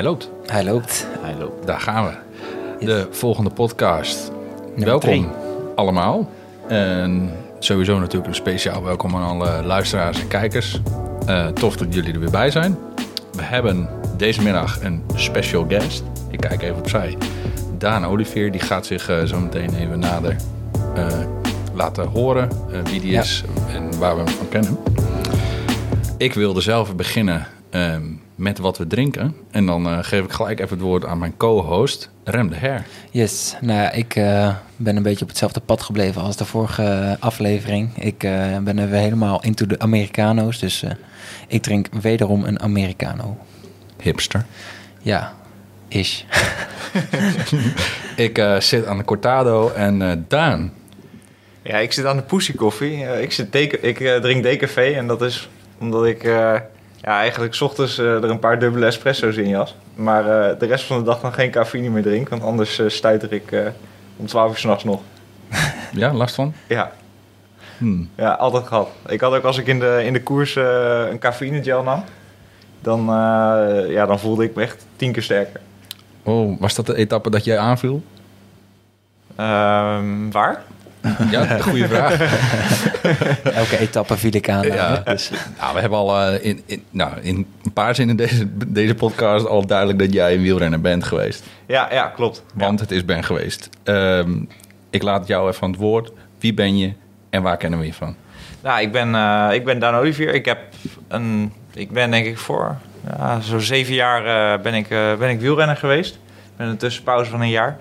Hij loopt. Hij loopt. Hij loopt. Daar gaan we. De volgende podcast. Nummer welkom drie. allemaal. En sowieso natuurlijk een speciaal welkom aan alle luisteraars en kijkers. Eh, tof dat jullie er weer bij zijn. We hebben deze middag een special guest. Ik kijk even opzij. Daan Olivier, die gaat zich eh, zo meteen even nader eh, laten horen wie die Ja. is en waar we hem van kennen. Ik wilde zelf beginnen ehm, met wat we drinken. En dan eh, geef ik gelijk even het woord aan mijn co-host, Rem de Her. Yes, nou ja, ik eh, ben een beetje op hetzelfde pad gebleven als de vorige aflevering. Ik eh, ben er weer helemaal into de Americano's, dus eh, ik drink wederom een Americano. Hipster. Ja, ish. Ik eh, zit aan de Cortado en eh, Daan. Ja, ik zit aan de Pussy Koffie. Ik zit ik eh, drink decafé en dat is omdat ik eh, ja, eigenlijk 's ochtends eh, er een paar dubbele espresso's in jas. Maar eh, de rest van de dag dan geen cafeïne meer drink, want anders eh stuiter ik om 12 uur s'nachts nog. Ja, last van? Ja, Hmm. ja, altijd gehad. Ik had ook als ik in de, in de koers een cafeïne gel nam, dan, ja, dan voelde ik me echt tien keer sterker. Oh, was dat de etappe dat jij aanviel? Ehm, waar? Ja, goede vraag. Elke etappe viel ik aan. Ja. Dus, nou, we hebben al eh, in, in, nou, in een paar zinnen deze, deze podcast al duidelijk dat jij een wielrenner bent geweest. Ja, ja klopt. Want het is Ben geweest. Ehm, ik laat jou even aan het woord. Wie ben je en waar kennen we je van? Nou, ik ben, eh, ik ben Daan Olivier. Ik, heb een, ik ben denk ik voor ja, zo'n zeven jaar eh, ben, ik, eh, ben ik wielrenner geweest. Met een tussenpauze van een jaar.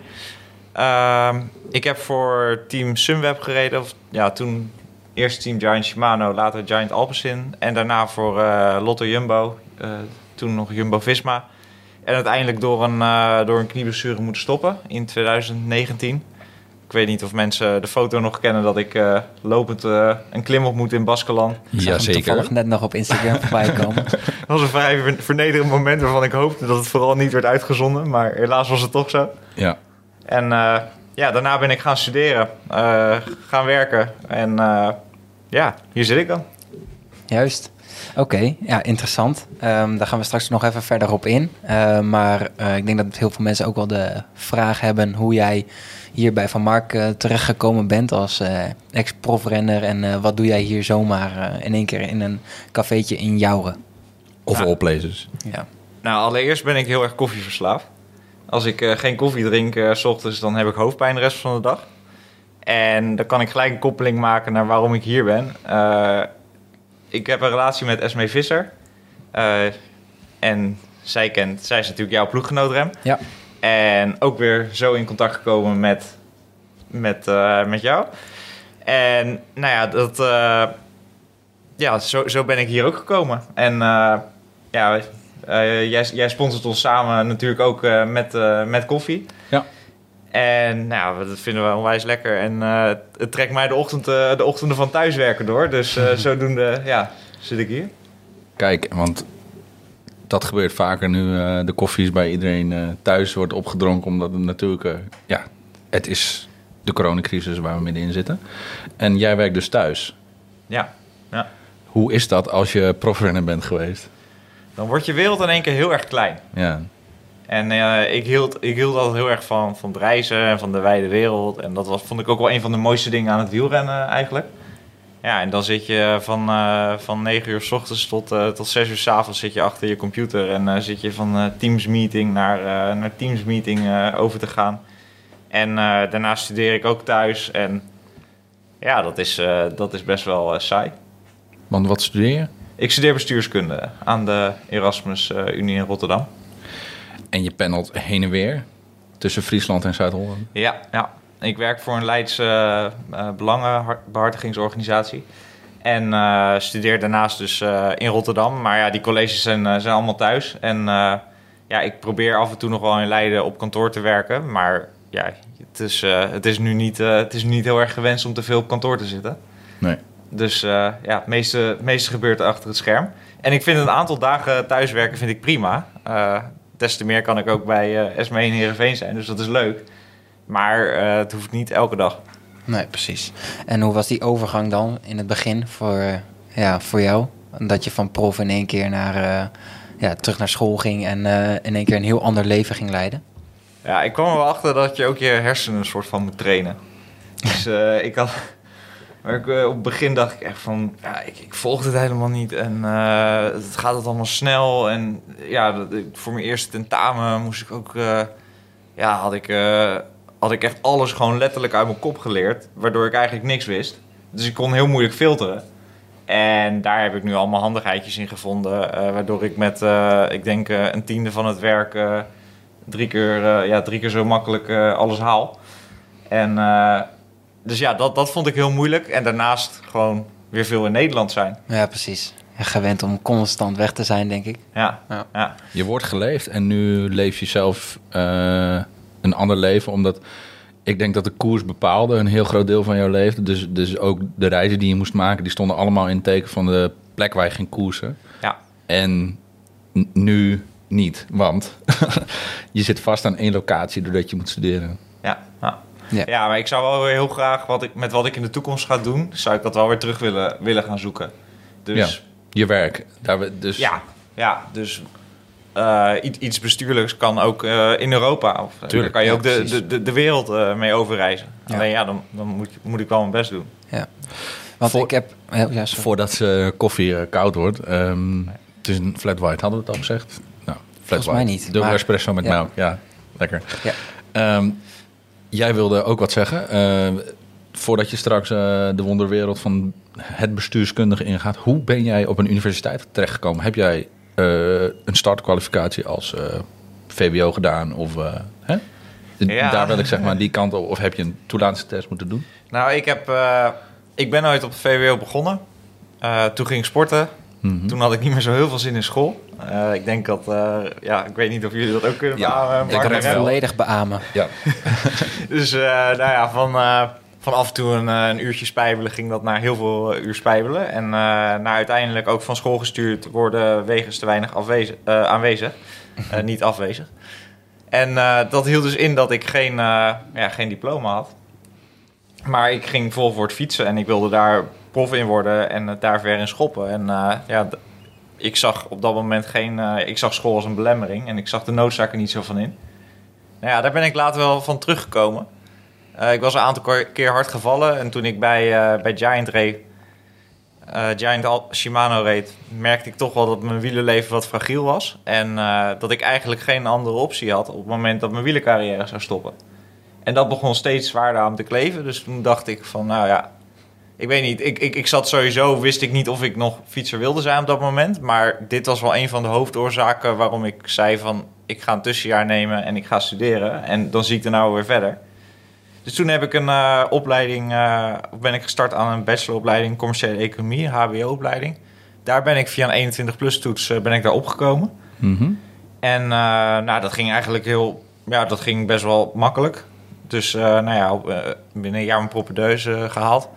Ehm, ik heb voor team Sunweb gereden. Of, ja, toen eerst team Giant Shimano, later Giant Alpecin. En daarna voor eh, Lotto Jumbo. eh, toen nog Jumbo-Visma. En uiteindelijk door een, eh, door een knieblessure moeten stoppen in 2019. Ik weet niet of mensen de foto nog kennen dat ik eh, lopend eh, een klim op moet in Baskeland. ik zag hem toevallig net nog op Instagram voorbij komen. Dat was een vrij ver- vernederend moment waarvan ik hoopte dat het vooral niet werd uitgezonden. Maar helaas was het toch zo. Ja. En eh, ja, daarna ben ik gaan studeren, eh, gaan werken. En eh, ja, hier zit ik dan. Juist. Oké, ja, interessant. Ehm, daar gaan we straks nog even verder op in. Eh, maar eh, ik denk dat heel veel mensen ook wel de vraag hebben hoe jij hier bij Van Mark terechtgekomen bent als eh, ex-profrenner. En eh, wat doe jij hier zomaar eh, in één keer in een cafeetje in Jouren? Of Ja. all places. Ja. Nou, allereerst ben ik heel erg koffieverslaafd. Als ik eh, geen koffie drink eh, s ochtends, dan heb ik hoofdpijn de rest van de dag. En dan kan ik gelijk een koppeling maken naar waarom ik hier ben. Eh, ik heb een relatie met Esme Visser. En zij kent, zij is natuurlijk jouw ploeggenoot, Rem. Ja. En ook weer zo in contact gekomen met, met, met jou. En nou ja, dat, ja zo, zo ben ik hier ook gekomen. En ja, eh, jij, jij sponsort ons samen natuurlijk ook eh, met, eh, met koffie. Ja. En nou, dat vinden we onwijs lekker. En het trekt mij de, ochtend, de ochtenden van thuiswerken door. Dus zodoende ja, zit ik hier. Kijk, want dat gebeurt vaker nu de koffies bij iedereen thuis wordt opgedronken. Omdat het natuurlijk, ja, het is de coronacrisis waar we middenin zitten. En jij werkt dus thuis. Ja, ja. Hoe is dat als je profrenner bent geweest? Dan wordt je wereld in één keer heel erg klein. Ja, En eh, ik, hield, ik hield altijd heel erg van, van het reizen en van de wijde wereld. En dat was, vond ik ook wel een van de mooiste dingen aan het wielrennen eigenlijk. Ja, en dan zit je van, eh van 9 uur s ochtends tot, eh, tot 6 uur s avonds zit je achter je computer. En zit je van Teams meeting naar, naar Teams meeting over te gaan. En daarna studeer ik ook thuis. En ja, dat is, dat is best wel saai. want wat studeer je? Ik studeer bestuurskunde aan de Erasmus eh, Unie in Rotterdam. En je pendelt heen en weer tussen Friesland en Zuid-Holland. Ja, ja. Ik werk voor een Leidse eh, belangenbehartigingsorganisatie. En studeer daarnaast dus in Rotterdam. Maar ja, die colleges zijn, zijn allemaal thuis. En ja, ik probeer af en toe nog wel in Leiden op kantoor te werken. Maar ja, het is, het is, nu, niet, het is nu niet heel erg gewenst om te veel op kantoor te zitten. Nee. Dus eh, ja, het meeste, het meeste gebeurt achter het scherm. En ik vind een aantal dagen thuiswerken vind ik prima. Eh, des te meer kan ik ook bij eh Esme in Heerenveen zijn, dus dat is leuk. Maar het hoeft niet elke dag. Nee, precies. En hoe was die overgang dan in het begin voor, ja, voor jou? Dat je van prof in één keer naar, ja, terug naar school ging en in één keer een heel ander leven ging leiden? Ja, ik kwam er wel achter dat je ook je hersenen een soort van moet trainen. Dus ik had... Maar eh, op het begin dacht ik echt van... Ja, ik, ik volg het helemaal niet. En eh, het gaat het allemaal snel. En ja, dat, voor mijn eerste tentamen moest ik ook... eh, ja, had ik, had ik echt alles gewoon letterlijk uit mijn kop geleerd. Waardoor ik eigenlijk niks wist. Dus ik kon heel moeilijk filteren. En daar heb ik nu allemaal handigheidjes in gevonden. waardoor ik met, ik denk, een tiende van het werk... drie, keer, ja, drie keer zo makkelijk alles haal. En dus ja, dat, dat vond ik heel moeilijk. En daarnaast gewoon weer veel in Nederland zijn. Ja, precies. Ja, gewend om constant weg te zijn, denk ik. Ja, Ja. ja. Je wordt geleefd en nu leef je zelf eh, een ander leven. Omdat ik denk dat de koers bepaalde een heel groot deel van jouw leven. Dus, dus ook de reizen die je moest maken, die stonden allemaal in het teken van de plek waar je ging koersen. ja. En nu niet, want je zit vast aan één locatie doordat je moet studeren. Ja, ja. Ja. ja, maar ik zou wel weer heel graag, wat ik, met wat ik in de toekomst ga doen, zou ik dat wel weer terug willen, willen gaan zoeken. Dus Ja. Je werk. Daar we, dus ja, ja, dus eh, iets, iets bestuurlijks kan ook eh, in Europa. Of, eh, Tuurlijk, daar kan je ja, ook de, de, de, de wereld eh, mee overreizen. Ja. Alleen ja, dan, dan moet, moet ik wel mijn best doen. Ja. Want Voor- ik heb... Ja, voordat ze koffie koud wordt. ehm, het is een flat white, hadden we het al gezegd? Nou, flat Volgens mij white. niet, Dubbel maar- espresso met ja. melk, ja. Lekker. Ja. Ehm, jij wilde ook wat zeggen. Ehm, voordat je straks eh, de wonderwereld van het bestuurskundige ingaat. Hoe ben jij op een universiteit terechtgekomen? Heb jij eh, een startkwalificatie als eh, VWO gedaan? Of, eh, hè? Ja. Daar wil ik zeg maar die kant op. Of heb je een toelatingstest moeten doen? Nou, ik, heb, eh, ik ben ooit op het VWO begonnen. Eh, toen ging ik sporten. Mhm. Toen had ik niet meer zo heel veel zin in school. Eh, ik denk dat, eh, ja, ik weet niet of jullie dat ook kunnen Ja, beamen. ik Mark kan het volledig beamen. Ja. Dus eh, nou ja, van, eh, van af en toe een, eh, een uurtje spijbelen ging dat naar heel veel eh, uur spijbelen. En eh, naar uiteindelijk ook van school gestuurd worden wegens te weinig afwezig, eh, aanwezig. Eh, niet afwezig. En eh, dat hield dus in dat ik geen, eh, ja, geen diploma had. Maar ik ging vol voor het fietsen en ik wilde daar prof in worden en het daar ver in schoppen. En eh, ja, ik zag op dat moment geen... eh, ik zag school als een belemmering en ik zag de noodzaak er niet zo van in. Nou ja, daar ben ik later wel van teruggekomen. Eh, ik was een aantal keer- hard gevallen en toen ik bij, bij Giant reed, Giant Shimano reed, merkte ik toch wel dat mijn wielerleven wat fragiel was. En dat ik eigenlijk geen andere optie had op het moment dat mijn wielercarrière zou stoppen. En dat begon steeds zwaarder aan te kleven. Dus toen dacht ik van, nou ja, ik weet niet. Ik, ik, ik zat sowieso, wist ik niet of ik nog fietser wilde zijn op dat moment. Maar dit was wel een van de hoofdoorzaken waarom ik zei van, ik ga een tussenjaar nemen en ik ga studeren. En dan zie ik er nou weer verder. Dus toen heb ik een eh, opleiding, eh, ben ik gestart aan een bacheloropleiding commerciële economie, HBO-opleiding. Daar ben ik via een 21-plus toets eh, ben ik daar opgekomen. Mhm. En nou, dat ging eigenlijk heel, ja, dat ging best wel makkelijk. Dus nou ja, binnen een jaar mijn propedeuse gehaald.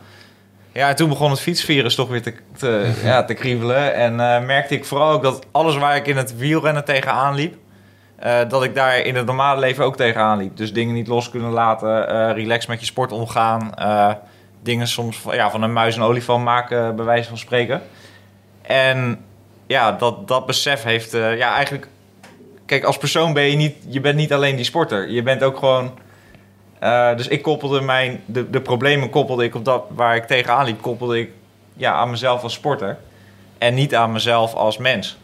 Ja, en toen begon het fietsvirus toch weer te, te, ja, te kriebelen. En eh, merkte ik vooral ook dat alles waar ik in het wielrennen tegenaan liep... eh, dat ik daar in het normale leven ook tegenaan liep. Dus dingen niet los kunnen laten, eh relax met je sport omgaan... dingen soms ja, van een muis een olifant maken, bij wijze van spreken. En ja, dat, dat besef heeft ja, eigenlijk kijk, als persoon ben je niet, je bent niet alleen die sporter. Je bent ook gewoon. Eh, dus ik koppelde mijn, de, de problemen koppelde ik op dat waar ik tegenaan liep, koppelde ik ja, aan mezelf als sporter. En niet aan mezelf als mens.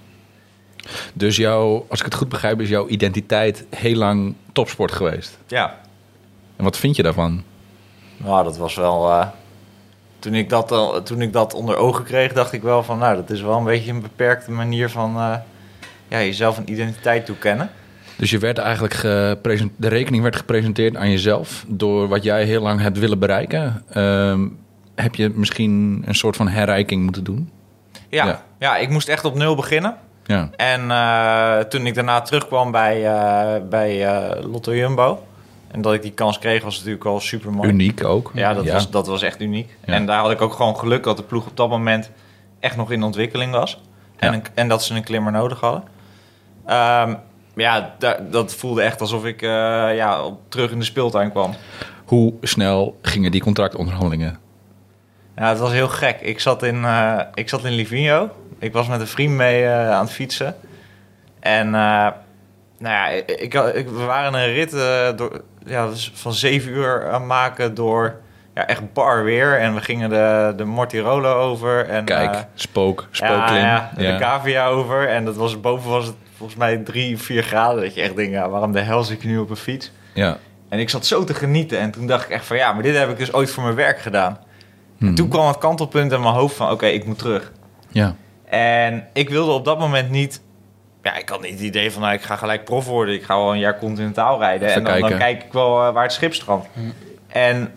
Dus jouw, als ik het goed begrijp, is jouw identiteit heel lang topsport geweest. Ja, En wat vind je daarvan? nou, dat was wel. eh, toen, ik dat, al- toen ik dat onder ogen kreeg, dacht ik wel van, nou, dat is wel een beetje een beperkte manier van eh, ja, jezelf een identiteit toekennen. Dus je werd eigenlijk de rekening werd gepresenteerd aan jezelf door wat jij heel lang hebt willen bereiken. Ehm, heb je misschien een soort van herrijking moeten doen? Ja, Ja. ja. ik moest echt op nul beginnen. Ja. En eh, toen ik daarna terugkwam bij, eh, bij eh, Lotto Jumbo... en dat ik die kans kreeg, was natuurlijk al super mooi. Uniek ook. Ja, dat, Was, dat was echt uniek. Ja. En daar had ik ook gewoon geluk dat de ploeg op dat moment echt nog in ontwikkeling was. En, een- en dat ze een klimmer nodig hadden. Ja, da- dat voelde echt alsof ik eh, ja, terug in de speeltuin kwam. Hoe snel gingen die contractonderhandelingen? Ja, het was heel gek. Ik zat in, eh, ik zat in Livigno. Ik was met een vriend mee eh, aan het fietsen. En uh, nou ja, ik, ik, we waren een rit uh, door, ja, dus van zeven uur aan maken door ja, echt bar weer. En we gingen de, de Mortirolo over. En, Kijk, uh, spook, spooklim. Ja, ja, de cavia over. En dat was, boven was het volgens mij drie, vier graden. Dat je echt denkt, ja, waarom de hel zit ik nu op een fiets? Ja. En ik zat zo te genieten. En toen dacht ik echt van, ja, maar dit heb ik dus ooit voor mijn werk gedaan. En toen kwam het kantelpunt in mijn hoofd van, oké, ik moet terug. Ja. En ik wilde op dat moment niet... Ja, ik had niet het idee van, nou, ik ga gelijk prof worden. Ik ga wel een jaar continentaal rijden. Even en dan, dan, kijk ik wel uh, waar het schip strandt. En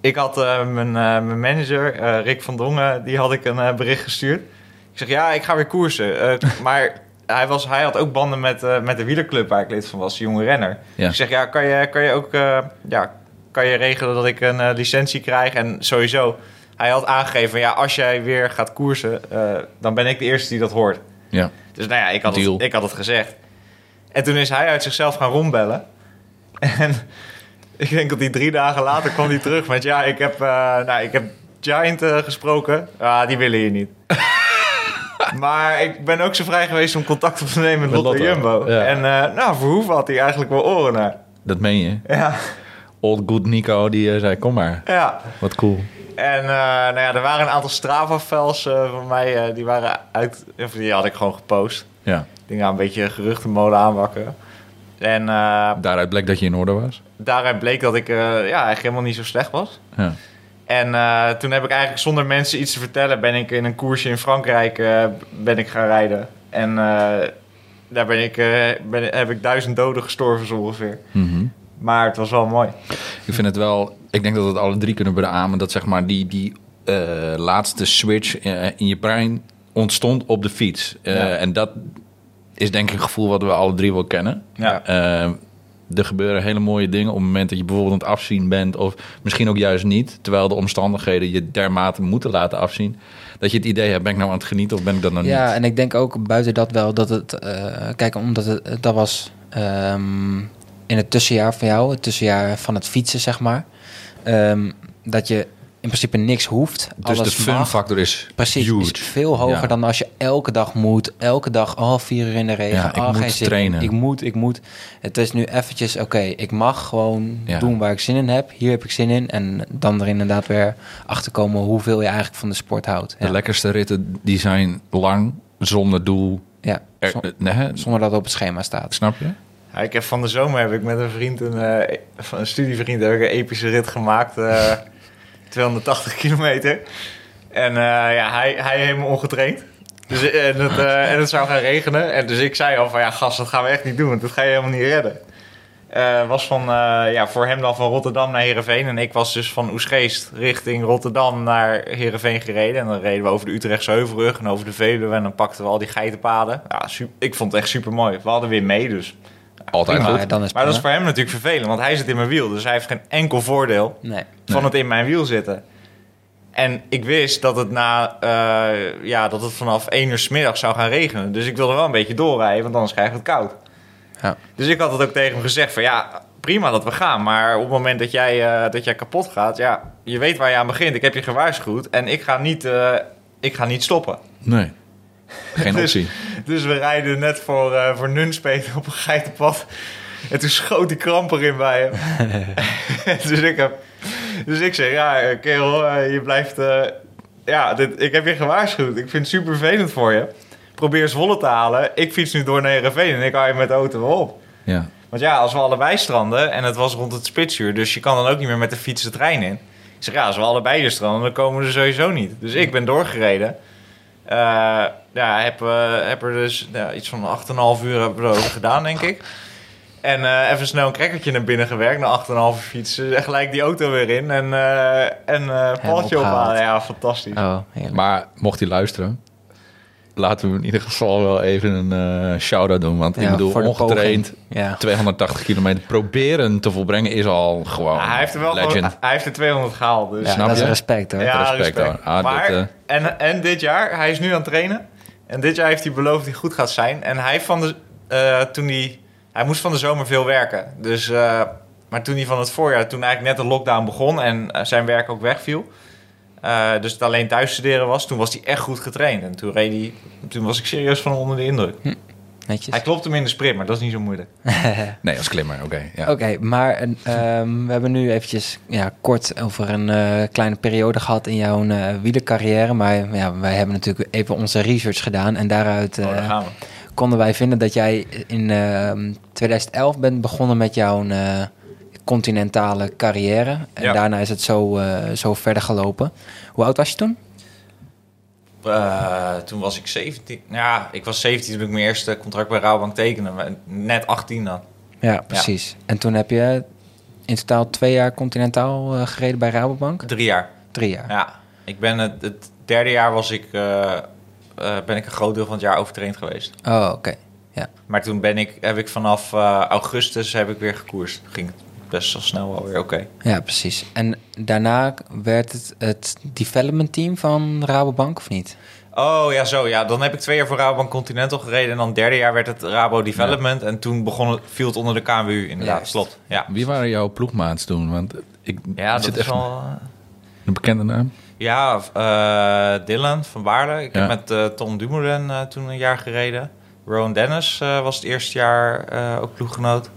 ik had uh, mijn, uh, mijn manager, uh, Rick van Dongen, die had ik een bericht gestuurd. Ik zeg, ja, ik ga weer koersen. maar hij, was, hij had ook banden met, met de wielerclub waar ik lid van was, de jonge renner. Ja. Ik zeg, ja, kan je, kan je ook ja, kan je regelen dat ik een licentie krijg? En sowieso, hij had aangegeven, ja, als jij weer gaat koersen, dan ben ik de eerste die dat hoort. Ja. Dus nou ja, ik had, het, ik had het gezegd. En toen is hij uit zichzelf gaan rondbellen. En ik denk dat hij drie dagen later kwam hij terug met... ja, ik heb, uh, nou, ik heb Giant uh, gesproken. Ah, die willen je niet. maar ik ben ook zo vrij geweest om contact op te nemen met, met Lotte Jumbo. Ja. En uh, nou, Verhoeven had hij eigenlijk wel oren naar. Dat meen je? Ja. Old good Nico, die zei, kom maar. Ja. Wat cool. En nou ja, er waren een aantal Strava-vels van mij, die waren uit... Die had ik gewoon gepost. Ja. Ik denk, nou, een beetje geruchtenmolen aanwakkeren. En, daaruit bleek dat je in orde was? Daaruit bleek dat ik uh, ja, eigenlijk helemaal niet zo slecht was. Ja. En uh, toen heb ik eigenlijk zonder mensen iets te vertellen... ben ik in een koersje in Frankrijk ben ik gaan rijden. En daar ben ik, ben, heb ik duizend doden gestorven zo ongeveer. Mm -hmm. Maar het was wel mooi. Ik vind het wel... Ik denk dat we het alle drie kunnen beamen... dat zeg maar die, die laatste switch in je brein ontstond op de fiets. Ja. En dat is denk ik een gevoel wat we alle drie wel kennen. Ja. Er gebeuren hele mooie dingen op het moment dat je bijvoorbeeld aan het afzien bent... of misschien ook juist niet, terwijl de omstandigheden je dermate moeten laten afzien... dat je het idee hebt, ben ik nou aan het genieten of ben ik dat nou niet? Ja, en ik denk ook buiten dat wel dat het... Uh, kijk, omdat het, dat was um, in het tussenjaar van jou, het tussenjaar van het fietsen, zeg maar... Um, dat je in principe niks hoeft. Dus Alles de fun factor is Precies, huge. is veel hoger Ja. dan als je elke dag moet. Elke dag, oh, vier uur in de regen. Ja, ik oh, moet geen zin in. trainen. Ik moet, ik moet. Het is nu eventjes, oké, ik mag gewoon Ja. doen waar ik zin in heb. Hier heb ik zin in. En dan er inderdaad weer achter komen hoeveel je eigenlijk van de sport houdt. De lekkerste ritten die zijn lang, zonder doel. ja. Er, Zon- eh, nee, zonder dat het op het schema staat. snap je? Ja, ik heb van de zomer heb ik met een vriend, een, eh, van een studievriend, heb ik een epische rit gemaakt. eh, 280 kilometer. En eh, ja, hij, hij helemaal ongetraind. Dus, en, het, eh, en het zou gaan regenen. En dus ik zei al van ja, gast, dat gaan we echt niet doen. Want dat ga je helemaal niet redden. Eh, was van, eh, ja, voor hem dan van Rotterdam naar Heerenveen. En ik was dus van Oesgeest richting Rotterdam naar Heerenveen gereden. En dan reden we over de Utrechtse Heuvelrug en over de Veluwe. En dan pakten we al die geitenpaden. Ja, su- ik vond het echt super mooi. We hadden weer mee, dus Altijd Prima, goed. dan is maar dat is voor hem natuurlijk vervelend, want hij zit in mijn wiel. Dus hij heeft geen enkel voordeel Nee. van het in mijn wiel zitten. En ik wist dat het, na, eh, ja, dat het vanaf 1 uur 's middags zou gaan regenen. Dus ik wilde wel een beetje doorrijden, want anders krijg ik het koud. Ja. Dus ik had het ook tegen hem gezegd van ja, prima dat we gaan. Maar op het moment dat jij, eh, dat jij kapot gaat, ja, je weet waar je aan begint. Ik heb je gewaarschuwd en ik ga niet, eh, ik ga niet stoppen. Nee. Geen Dus- optie. Dus we rijden net voor, eh voor Nunspeet op een geitenpad. En toen schoot die kramp erin bij hem. dus, ik heb, dus ik zeg, ja, kerel, eh, je blijft... eh, ja, dit, ik heb je gewaarschuwd. Ik vind het super vervelend voor je. Probeer Zwolle te halen. Ik fiets nu door naar Heerenveen en ik hou je met de auto wel op. Ja. Want ja, als we allebei stranden en het was rond het spitsuur... dus je kan dan ook niet meer met de fiets de trein in. Ik zeg, ja, als we allebei er stranden, dan komen we er sowieso niet. Dus ik ben doorgereden. Ja, heb, eh, heb er dus ja, iets van 8,5 uur hebben we erover gedaan, denk ik. En eh, even snel een crackertje naar binnen gewerkt, na 8,5 uur fietsen. En gelijk die auto weer in en, eh en eh paaltje opgehaald. ophalen. Ja, fantastisch. Oh, heerlijk. Maar mocht hij luisteren, laten we hem in ieder geval wel even een eh shout-out doen. Want ik bedoel, ongetraind, poging. Ja. 280 kilometer proberen te volbrengen is al gewoon Ja, hij heeft er wel legend. gewoon, hij heeft er 200 gehaald. Dus Ja, Snap dat is respect hoor. Ja, respect, hoor. Ah, maar, dit, en, en dit jaar, hij is nu aan het trainen. En dit jaar heeft hij beloofd dat hij goed gaat zijn. En hij van de, eh, toen hij, hij moest van de zomer veel werken. Dus, eh, maar toen hij van het voorjaar, toen eigenlijk net de lockdown begon en eh, zijn werk ook wegviel. dus het alleen thuis studeren was, toen was hij echt goed getraind. En toen, reed hij, toen was ik serieus van onder de indruk. Netjes. Hij klopt hem in de sprint, maar dat is niet zo moeilijk. Nee, als klimmer, oké. ja. Oké, maar een, ehm, we hebben nu eventjes ja, kort over een eh, kleine periode gehad in jouw uh, wielercarrière. Maar ja, wij hebben natuurlijk even onze research gedaan. En daaruit Oh, daar eh, gaan we. konden wij vinden dat jij in ehm, 2011 bent begonnen met jouw eh, continentale carrière. En Ja. daarna is het zo, eh, zo verder gelopen. Hoe oud was je toen? Eh, toen was ik 17. Ja, ik was 17 toen ik mijn eerste contract bij Rabobank tekende. maar Net 18 dan. Ja, precies. En toen heb je in totaal twee jaar continentaal eh, gereden bij Rabobank? Drie jaar. Drie jaar. Ja, ik ben het, het derde jaar was ik, eh, ben ik een groot deel van het jaar overtraind geweest. Oh, oké. Ja. Maar toen ben ik, heb ik vanaf augustus heb ik weer gekoerst. Ging best wel snel wel weer oké. Ja, precies. En daarna werd het het development team van Rabobank, of niet? Oh ja, zo ja. Dan heb ik twee jaar voor Rabobank Continental gereden. En dan derde jaar werd het Rabo Development. En toen begon het, viel het onder de KMU inderdaad. Juist. Klopt. Ja, Wie waren jouw ploegmaats toen? Want ik ja zit dat is echt wel... eh, een bekende naam. Ja, eh, Dylan van Baarle. Ik Ja. heb met eh, Tom Dumoulin eh, toen een jaar gereden. Rowan Dennis eh, was het eerste jaar eh, ook ploeggenoot.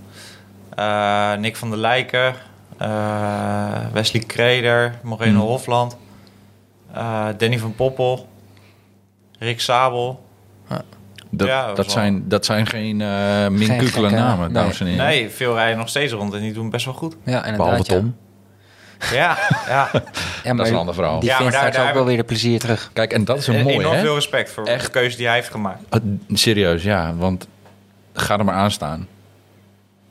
Eh, Nick van der Lijken. eh, Wesley Kreder. Moreno Hmm. Hofland. eh, Danny van Poppel. Rick Sabel. Dat, Ja, dat zijn, dat zijn geen uh, minkukele namen, nee. dames en heren. Nee, veel rijden nog steeds rond en die doen best wel goed. Ja, inderdaad. Behalve ja. Tom. Ja, ja. Ja, Dat is een ander verhaal. Die Ja, maar vindt daar- straks daar ook wel ik- weer de plezier terug. Kijk, en dat is een En mooi, enorm hè? veel respect voor Echt. de keuze die hij heeft gemaakt. Uh, serieus, ja. Want ga er maar aan staan.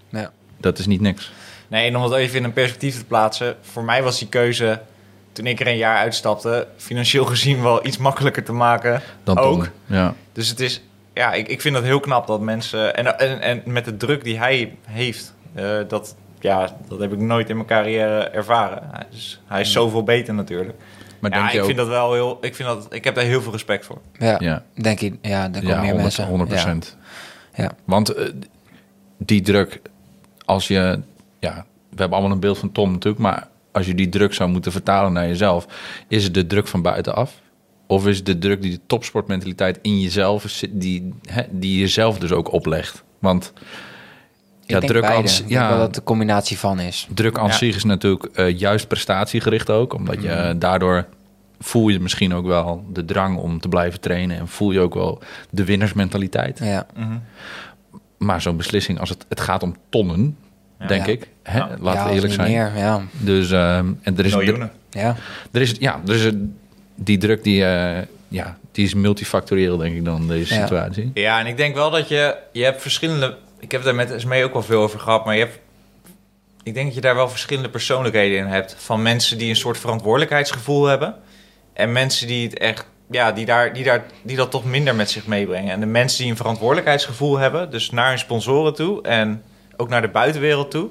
Ja. Dat is niet niks. Nee, en om het even in een perspectief te plaatsen. Voor mij was die keuze, toen ik er een jaar uitstapte... financieel gezien wel iets makkelijker te maken. Dan ook. Ja. Dus het is... Ja, ik, ik vind dat heel knap dat mensen... En, en, en met de druk die hij heeft... eh, dat, ja, dat heb ik nooit in mijn carrière ervaren. Hij is, hij is zoveel beter natuurlijk. Maar ja, denk ik je ook... vind dat wel heel... Ik, vind dat, ik heb daar heel veel respect voor. Ja, Ja, denk ik. Ja, er komen ja meer 100, mensen. 100 Ja. procent. Ja. Want eh, die druk, als je... Ja, we hebben allemaal een beeld van Tom natuurlijk, maar als je die druk zou moeten vertalen naar jezelf, is het de druk van buitenaf? Of is het de druk die de topsportmentaliteit in jezelf, zit, die, hè, die jezelf dus ook oplegt? Want Ik ja, denk druk beide. als, Ik denk wel ja, dat het de combinatie van is. druk aan Ja. zich is natuurlijk eh, juist prestatiegericht ook. Omdat je eh, daardoor voel je misschien ook wel de drang om te blijven trainen. En voel je ook wel de winnersmentaliteit. Ja, Mhm. Maar zo'n beslissing, als het, het gaat om tonnen, Ja. denk Ja. ik. Hè? Ja. Laten ja, we eerlijk zijn. Meer, ja. Dus, ehm, en er is, Miljoenen. Ja. er is, ja, er is die druk die, eh, ja, die is multifactorieel, denk ik dan, deze Ja. situatie. Ja, en ik denk wel dat je... Je hebt verschillende... Ik heb het daar met Esmee ook wel veel over gehad, maar je hebt... Ik denk dat je daar wel verschillende persoonlijkheden in hebt. Van mensen die een soort verantwoordelijkheidsgevoel hebben. En mensen die het echt... Ja, die, daar, die, daar, die dat toch minder met zich meebrengen. En de mensen die een verantwoordelijkheidsgevoel hebben... Dus naar hun sponsoren toe en ook naar de buitenwereld toe.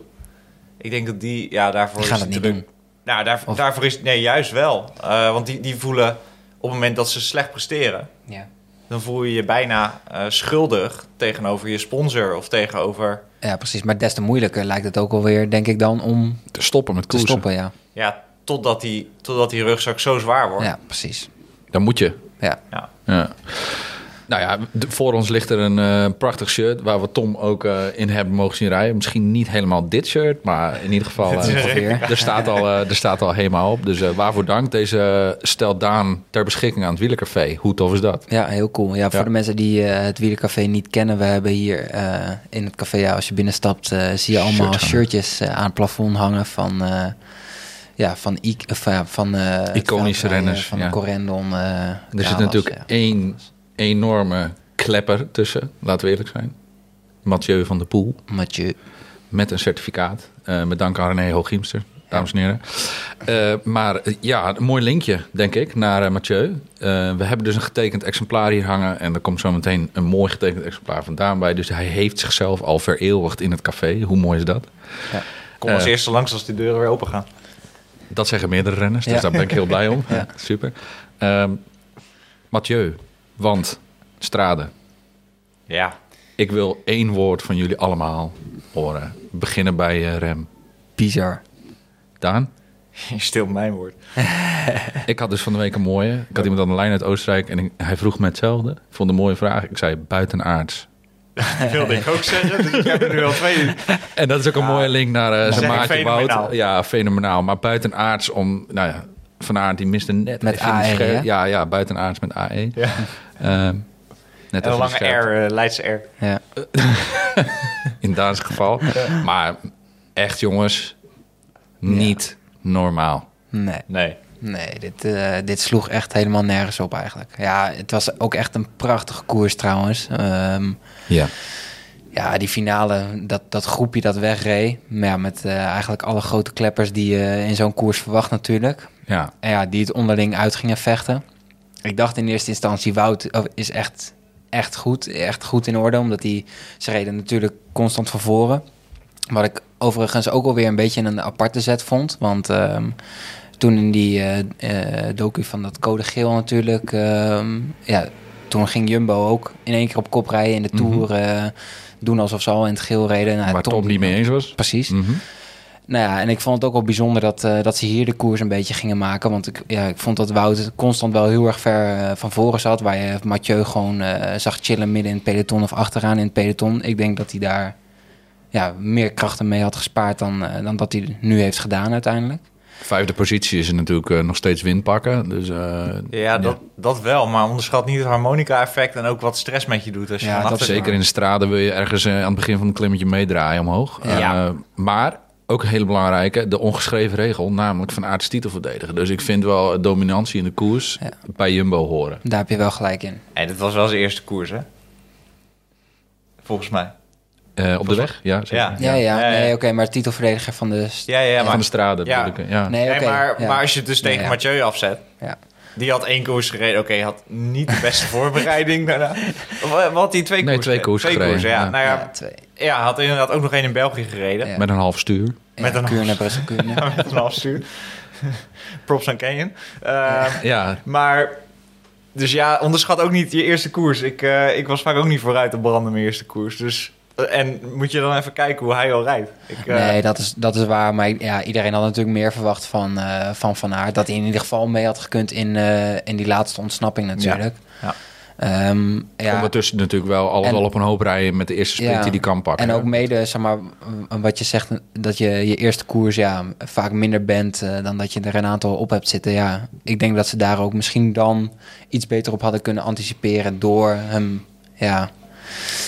Ik denk dat die... Ja, daarvoor Die gaan is het niet druk- doen. Nou, daar, Of- daarvoor is... Nee, juist wel. Eh, want die, die voelen op het moment dat ze slecht presteren Ja. dan voel je je bijna eh, schuldig tegenover je sponsor of tegenover. ja, precies. Maar des te moeilijker lijkt het ook alweer, denk ik dan, om Te stoppen met te koersen. stoppen. Ja, Ja, totdat die, totdat die rugzak zo zwaar wordt. ja precies. Dan moet je. Ja. Ja. Ja. Nou ja, voor ons ligt er een eh, prachtig shirt waar we Tom ook eh, in hebben mogen zien rijden. Misschien niet helemaal dit shirt, maar in ieder geval eh, Ongeveer. er, staat al, eh, er staat al helemaal op. Dus eh, waarvoor dank. Deze stelt Daan ter beschikking aan het Wielercafé. Hoe tof is dat? Ja, heel cool. Ja, voor Ja. de mensen die eh, het wielercafé niet kennen, we hebben hier eh, in het café, ja, als je binnenstapt, eh, zie je allemaal shirtjes aan het plafond hangen van, eh, ja, van, I- ja, van eh, Iconische renners, Van ja. Corendon. eh, Er zit natuurlijk ja. één enorme klepper tussen, laten we eerlijk zijn. Mathieu van der Poel Mathieu. met een certificaat. eh, met dank aan René Hooghiemster, dames en heren. Eh, maar eh, ja, een mooi linkje, denk ik, naar eh, Mathieu. Eh, we hebben dus een getekend exemplaar hier hangen. En er komt zo meteen een mooi getekend exemplaar vandaan bij. Dus hij heeft zichzelf al vereeuwigd in het café. Hoe mooi is dat? Kom als Eh. eerste langs als die deuren weer open gaan. Dat zeggen meerdere renners, dus Ja. daar ben ik heel blij om. Ja. Super. Ehm, Mathieu, want Strade. Ja. Ik wil één woord van jullie allemaal horen. Beginnen bij eh, Rem. Bizar. Daan? Je stilt mijn woord. Ik had dus van de week een mooie. Ik had iemand aan de lijn uit Oostenrijk en ik- hij vroeg me hetzelfde. Ik vond een mooie vraag. Ik zei buitenaards. Dat wilde ik ook zeggen. Dus ik heb er nu al twee. En dat is ook een Ja. mooie link naar eh, zeg zijn maatje. Wout. Ja, fenomenaal. Maar buitenaards om... Nou ja, Van Aert die miste net Met AE, scherp- hè? Ja, ja, buitenaards met AE. Ja. Ehm, net En een lange scherp. R, eh, Leidse R. Ja. In Daans geval. Maar echt jongens, niet normaal. Nee. Nee. Nee, dit, eh, dit sloeg echt helemaal nergens op eigenlijk. Ja, het was ook echt een prachtige koers trouwens. Ehm, Ja. ja, die finale, dat, dat groepje dat wegreed. Ja, met eh, eigenlijk alle grote kleppers die je in zo'n koers verwacht natuurlijk. Ja, En ja, die het onderling uit gingen vechten. Ik dacht in eerste instantie, Wout oh, is echt, echt goed. Echt goed in orde, omdat die, ze reden natuurlijk constant van voren. Wat ik overigens ook alweer een beetje een aparte zet vond. Want ehm, toen in die eh, eh, docu van dat code geel natuurlijk... ehm, ja, toen ging Jumbo ook in één keer op kop rijden in de Tour. eh, doen alsof ze al in het geel reden. Nou, waar Tom niet mee eens was. Precies. Mhm. Nou ja, en ik vond het ook wel bijzonder dat, dat ze hier de koers een beetje gingen maken. Want ik, ja, ik vond dat Wout constant wel heel erg ver van voren zat. Waar je Mathieu gewoon zag chillen midden in het peloton of achteraan in het peloton. Ik denk dat hij daar ja, meer krachten mee had gespaard dan, dan dat hij nu heeft gedaan uiteindelijk. Vijfde positie is er natuurlijk eh, nog steeds win pakken. Dus, eh, Ja, dat, dat wel. Maar onderschat niet het harmonica-effect en ook wat stress met je doet. Als je Ja, dat Zeker in de straten wil je ergens eh, aan het begin van het klimmetje meedraaien omhoog. Ja. Eh, maar ook een hele belangrijke, de ongeschreven regel, namelijk van is titel verdedigen. Dus ik vind wel dominantie in de koers Ja. bij Jumbo horen. Daar heb je wel gelijk in. En dit was wel zijn eerste koers, hè? Volgens mij. Eh, op de weg? Ja. Ja. Ja, ja. Nee, oké, maar titelverdediger van de... Ja, ja, Van maar, de straten Ja. bedoel ik. Ja. Nee, nee, maar, ja. maar als je het dus Nee, tegen ja. Mathieu afzet... Ja. Die had één koers gereden. Oké, had niet de beste voorbereiding daarna. Wat had hij twee Nee, koers twee gereden? koers gereden, koersen, ja. ja. Nou Ja, ja, twee. ja, had inderdaad ook nog één in België gereden. Ja. Met een half stuur. Met een Kuurne, half- Brussel, Kuurne. Met een afstuur. Props aan Canyon. Eh, Ja, Maar, dus ja, onderschat ook niet je eerste koers. Ik, eh, ik was vaak ook niet vooruit te branden mijn eerste koers. Dus, en moet je dan even kijken hoe hij al rijdt. Ik, eh, Nee, dat is, dat is waar. Maar ja, iedereen had natuurlijk meer verwacht van eh, Van, van Aert. Dat hij in ieder geval mee had gekund in, eh, in die laatste ontsnapping natuurlijk. Ja. Ehm, ja. ondertussen natuurlijk wel alles En- al op een hoop rijden met de eerste sprint Ja. die die kan pakken. En ook mede, zeg maar, wat je zegt, dat je je eerste koers ja, vaak minder bent dan dat je er een aantal op hebt zitten. Ja, ik denk dat ze daar ook misschien dan iets beter op hadden kunnen anticiperen door hem, ja,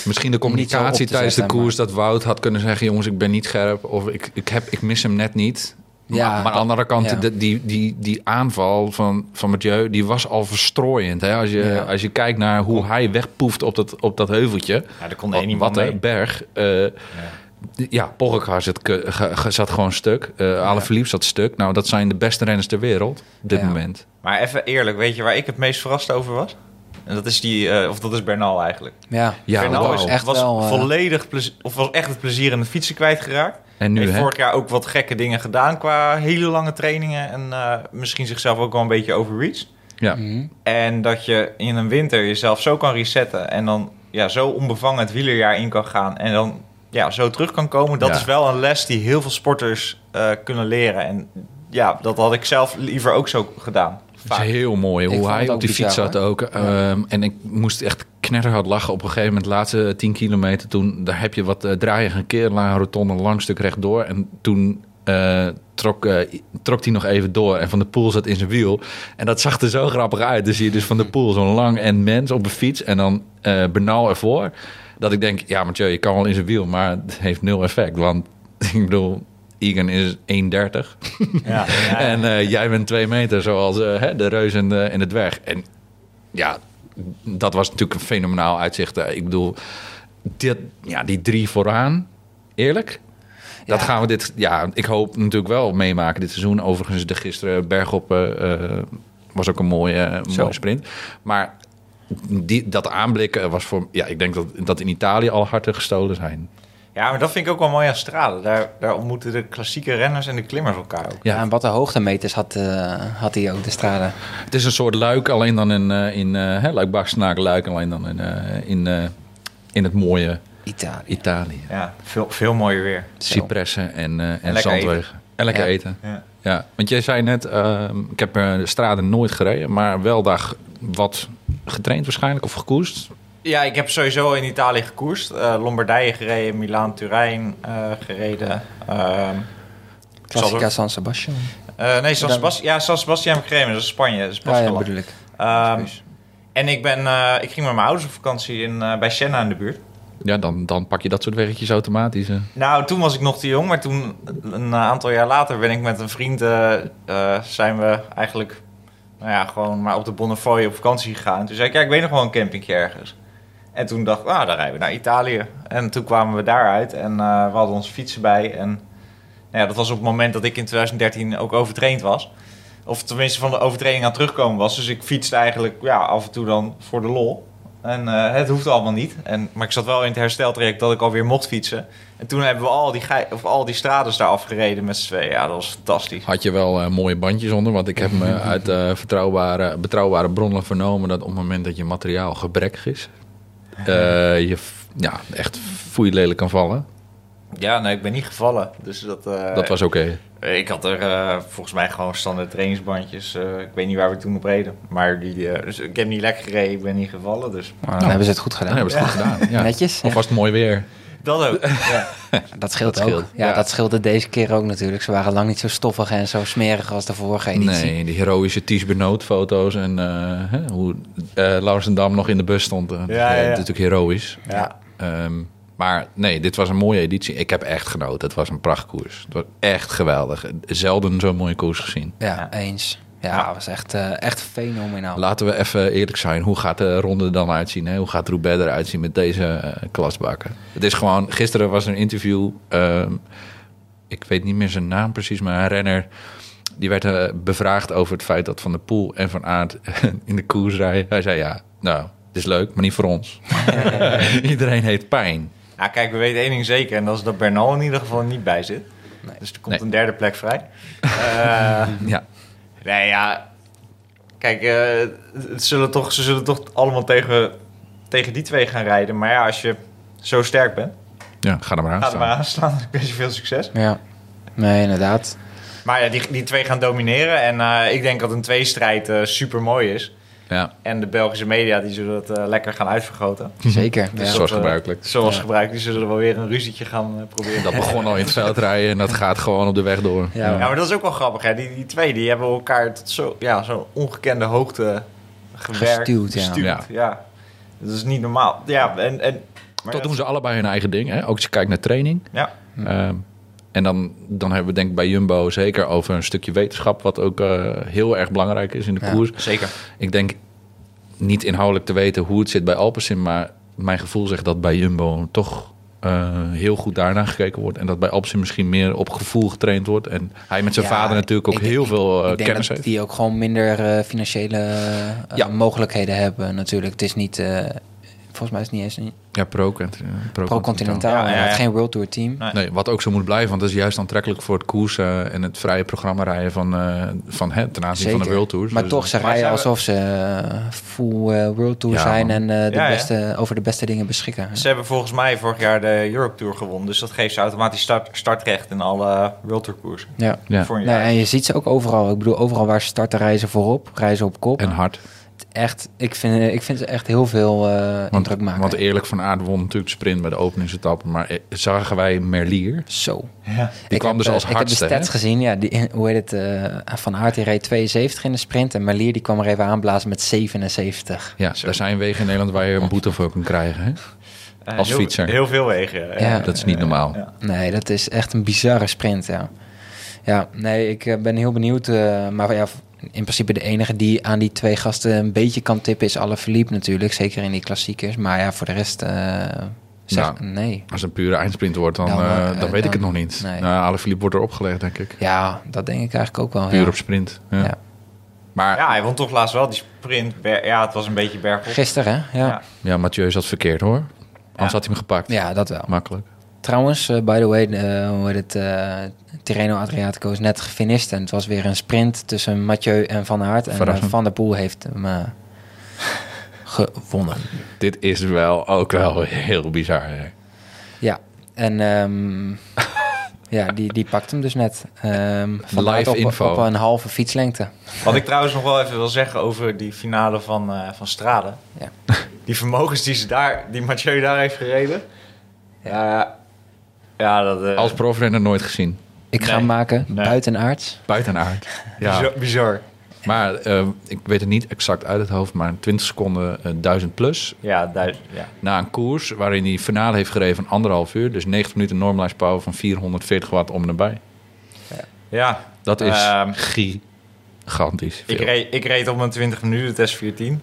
Misschien de communicatie tijdens de koers dat Wout had kunnen zeggen: jongens, ik ben niet scherp of ik, ik, heb, ik mis hem net niet. Ja, maar, maar aan de andere kant, ja. de- die, die, die aanval van, van Mathieu, die was al verstrooiend. Hè? Als, je, Ja. als je kijkt naar hoe hij wegpoeft op dat, op dat heuveltje. ja, daar kon één Wat, iemand wat mee. een berg. eh, ja, Pogacar zat, zat gewoon stuk. Uh, Alaphilippe zat stuk. Nou, dat zijn de beste renners ter wereld op dit Ja. moment. Maar even eerlijk, weet je waar ik het meest verrast over was? En dat is die, eh, of dat is Bernal eigenlijk. ja, Ja, Bernal is echt was wel, eh, volledig of was echt het plezier in het fietsen kwijtgeraakt. En nu, Heeft hè? vorig jaar ook wat gekke dingen gedaan qua hele lange trainingen en eh, misschien zichzelf ook wel een beetje overreached. Ja. Mhm. En dat je in een winter jezelf zo kan resetten en dan ja, zo onbevangen het wielerjaar in kan gaan en dan ja, zo terug kan komen. Dat Ja. is wel een les die heel veel sporters eh, kunnen leren. En ja, dat had ik zelf liever ook zo gedaan. Het is heel mooi hoe hij op die bizar, fiets zat ook. Ehm, en ik moest echt knetterhard lachen op een gegeven moment. De laatste 10 kilometer toen, daar heb je wat uh, draaien een keer een rotonde, lang stuk rechtdoor. En toen uh, trok, uh, trok hij nog even door en Van de Poel zat in zijn wiel. En dat zag er zo grappig uit. Dan zie je dus Van de Poel zo'n lang en mens op een fiets en dan uh, Bernal ervoor. Dat ik denk, ja Mathieu, je kan wel in zijn wiel, maar het heeft nul effect. Want ik bedoel, Egan is 1,30. Ja, en uh, jij bent twee meter, zoals uh, hè, de reus en de, en de dwerg. En ja, dat was natuurlijk een fenomenaal uitzicht. Uh, ik bedoel, dit, ja, die drie vooraan, eerlijk. Dat Ja. gaan we dit, ja, ik hoop natuurlijk wel meemaken dit seizoen. Overigens, de gisteren bergop uh, was ook een mooie, mooie sprint. Maar die, dat aanblikken was voor, ja, ik denk dat, dat in Italië al harten gestolen zijn. Ja, maar dat vind ik ook wel mooi aan Strade. Daar, daar ontmoeten de klassieke renners en de klimmers elkaar ook. Ja, en wat de hoogtemeters had, uh, had hij ook, de strade. Het is een soort luik, alleen dan in, uh, in uh, luik luik alleen dan in, uh, in, in het mooie Italië. Italië. Ja, veel, veel mooier weer. Cipressen en, en, lekker zandwegen. eten. En lekker Ja. eten. Ja. Ja, want jij zei net, uh, ik heb uh, de straten nooit gereden, maar wel daar wat getraind waarschijnlijk of gekoest. Ja, ik heb sowieso in Italië gekoerst. Eh, Lombardije gereden, Milaan, Turijn eh, gereden. Ehm, Classica er- San Sebastian. eh, nee, San Sebastian, ja, San Sebastian heb ik gereden, dat is Spanje. Dat is Ja, ja, bedoel ik. Ehm, en ik, ben, eh, ik ging met mijn ouders op vakantie in, eh, bij Siena in de buurt. Ja, dan, dan pak je dat soort weggetjes automatisch. Nou, toen was ik nog te jong, maar toen, een aantal jaar later, ben ik met een vriend, zijn we eigenlijk, nou ja, gewoon maar op de Bonnefoy op vakantie gegaan. Toen zei ik, ja, ik weet nog wel een campingje ergens. En toen dacht ik, ah, dan rijden we naar Italië. En toen kwamen we daaruit en eh, we hadden onze fietsen bij. En nou ja, dat was op het moment dat ik in 2013 ook overtraind was. Of tenminste van de overtraining aan het terugkomen was. Dus ik fietste eigenlijk ja, af en toe dan voor de lol. En eh, het hoefde allemaal niet. En, maar ik zat wel in het hersteltraject dat ik alweer mocht fietsen. En toen hebben we al die, of al die straten daar afgereden met z'n tweeën. Ja, dat was fantastisch. Had je wel eh, mooie bandjes onder? Want ik heb me uit vertrouwbare, betrouwbare bronnen vernomen dat op het moment dat je materiaal gebrekkig is, eh, je ja, echt foei lelijk kan vallen. Ja, nee, ik ben niet gevallen. Dus dat, eh, Dat was oké. Ik had er eh, volgens mij gewoon standaard trainingsbandjes. Eh, ik weet niet waar we toen op reden. Maar die, dus ik heb niet lekker gereden, ik ben niet gevallen. Dus Maar dan hebben ze het goed Dan gedaan. hebben we het goed gedaan. Ja. Netjes. ja. Of was het mooi weer? Dat ook. ja. Dat scheelt Dat ook. scheelt, Ja, ja. dat scheelde deze keer ook natuurlijk. Ze waren lang niet zo stoffig en zo smerig als de vorige editie. Nee, die heroïsche Ties foto's en eh, hè, hoe eh Laurensendam nog in de bus stond. eh, dat is, Ja, ja, ja. natuurlijk heroïs. ja. Ehm, maar nee, dit was een mooie editie. Ik heb echt genoten. Het was een prachtkoers. Het was echt geweldig. Zelden zo'n mooie koers gezien. Ja, Ja. eens. Ja, was echt, eh, echt fenomenaal. Laten we even eerlijk zijn. Hoe gaat de ronde er dan uitzien? Hè? Hoe gaat Roubaix eruit zien met deze eh, klasbakken? Het is gewoon... Gisteren was er een interview. ehm, ik weet niet meer zijn naam precies, maar een renner... Die werd eh, bevraagd over het feit dat Van der Poel en Van Aert in de koers rijden. Hij zei ja, nou, het is leuk, maar niet voor ons. Iedereen heeft pijn. Nou, kijk, we weten één ding zeker. En dat is dat Bernal in ieder geval niet bij zit. Nee. Dus er komt Nee. een derde plek vrij. Eh, Ja, nee, ja. Kijk, eh, het zullen toch, ze zullen toch allemaal tegen, tegen die twee gaan rijden. Maar ja, als je zo sterk bent, ja ga er maar aan ga er staan. maar aan staan. Ik wens je veel succes. Ja, nee, inderdaad. Maar ja, die, die twee gaan domineren. En eh, ik denk dat een tweestrijd eh super mooi is. Ja, En de Belgische media die zullen het eh, lekker gaan uitvergroten. Zeker. Dus Ja. Zoals dat, eh, gebruikelijk. Zoals Ja. gebruikelijk. Die zullen wel weer een ruzietje gaan eh, proberen. dat begon al in het veldrijden en dat gaat gewoon op de weg door. Ja, Ja, maar dat is ook wel grappig. Hè? Die, die twee die hebben elkaar tot zo, ja, zo'n ongekende hoogte gewerkt. Gestuwd, ja. gestuurd, Ja. ja. Dat is niet normaal. Ja, en, en, maar Toch ja, doen ze allebei hun eigen ding. Hè? Ook als je kijkt naar training. Ja, Ehm, en dan, dan hebben we denk ik bij Jumbo zeker over een stukje wetenschap... wat ook eh, heel erg belangrijk is in de Ja. koers. zeker. Ik denk niet inhoudelijk te weten hoe het zit bij Alpecin... maar mijn gevoel zegt dat bij Jumbo toch eh, heel goed daarna gekeken wordt... en dat bij Alpecin misschien meer op gevoel getraind wordt. En hij met zijn Ja, vader natuurlijk ook denk- heel veel eh, ik denk kennis dat heeft. die ook gewoon minder financiële Ja. mogelijkheden hebben natuurlijk. Het is niet, volgens mij is het niet eens een Ja, pro, pro, pro-continentaal. Ja, ja, ja. Geen World Tour team. Nee. Nee, wat ook zo moet blijven, want dat is juist aantrekkelijk voor het koersen en het vrije programma rijden van, eh van het ten aanzien van de World Tours. Maar Dus, toch, ze Maar rijden we- alsof ze eh, full eh, World Tour Ja, zijn man. en eh, de Ja, ja. beste, over de beste dingen beschikken. Ze hebben volgens mij vorig jaar de Europe Tour gewonnen. Dus dat geeft ze automatisch start, startrecht in alle World Tour koersen. Ja. ja. Voor een Nee, jaar. en je ziet ze ook overal. Ik bedoel, overal waar ze starten, reizen voorop, reizen op kop. En hard. Echt, ik vind, ik vind ze echt heel veel eh Want, indruk maken. want eerlijk van aard won natuurlijk de sprint bij de openingsetappe. Maar eh, zagen wij Merlier? Zo. Ja. Die kwam heb, dus eh, als Ik heb hardste. de stats hè? gezien. Ja, die, hoe heet het? eh, van Aert die reed 72 in de sprint. En Merlier die kwam er even aanblazen met 77. Ja, daar zijn wegen in Nederland waar je een boete voor kunt krijgen. Hè? Als heel, fietser. Heel veel wegen. Ja. Dat is niet normaal. Ja. Nee, dat is echt een bizarre sprint, ja. Ja, nee, ik ben heel benieuwd. eh, maar ja, in principe de enige die aan die twee gasten een beetje kan tippen is Alaphilippe natuurlijk. Zeker in die klassiekers. Maar ja, voor de rest... eh, zeg, Nou, nee. Als het een pure eindsprint wordt, dan, Dan, eh, eh, dan weet ik het nog niet. nee. Nou, Alaphilippe wordt erop gelegd, denk ik. Ja, dat denk ik eigenlijk ook wel. Puur ja. op sprint. Ja. Ja. Maar ja, hij won toch laatst wel die sprint. Ja, het was een beetje bergop. Gisteren, hè? Ja. Ja. ja, Mathieu zat verkeerd hoor. Anders had hij hem gepakt. ja, dat wel. Makkelijk. Trouwens, eh, by the way, eh, hoe heet het, eh Tirreno Adriatico is net gefinished. En het was weer een sprint tussen Mathieu en Van Aert. En. Van der Poel heeft hem gewonnen. Dit is wel ook wel heel bizar. hè. Ja, en ehm, Ja, die, die pakt hem dus net. Ehm vandaar Live op, info. op een halve fietslengte. Wat ik trouwens nog wel even wil zeggen over die finale van, eh van Strade. Ja. Die vermogens die, ze daar, die Mathieu daar heeft gereden. Ja, ja dat... eh, Als profrenner nooit gezien. Ik ga Nee. hem maken, Nee. buitenaards. Buitenaard. Ja. bizar. bizar. Maar eh, ik weet het niet exact uit het hoofd, maar 20 seconden eh, 1000 plus. Ja, duizend, ja. Na een koers waarin hij finale heeft gereden van anderhalf uur. Dus 90 minuten normalized power van 440 watt om en nabij. ja. Dat is Ehm, gigantisch. Ik reed, ik reed op mijn 20 minuten test 14.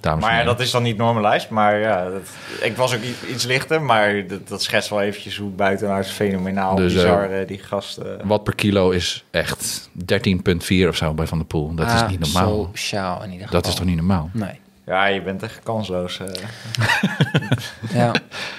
Dames Maar ja, dat is dan niet normalized. Maar ja, dat, ik was ook iets lichter. Maar dat, dat schetst wel eventjes hoe buitenaards fenomenaal Dus, bizar eh, die gasten... Watt per kilo is echt 13,4 of zo bij Van der Poel. Dat is Ah, niet normaal. Sociaal in ieder geval. Dat is toch niet normaal? Nee. Ja, je bent echt kansloos. eh. Ja,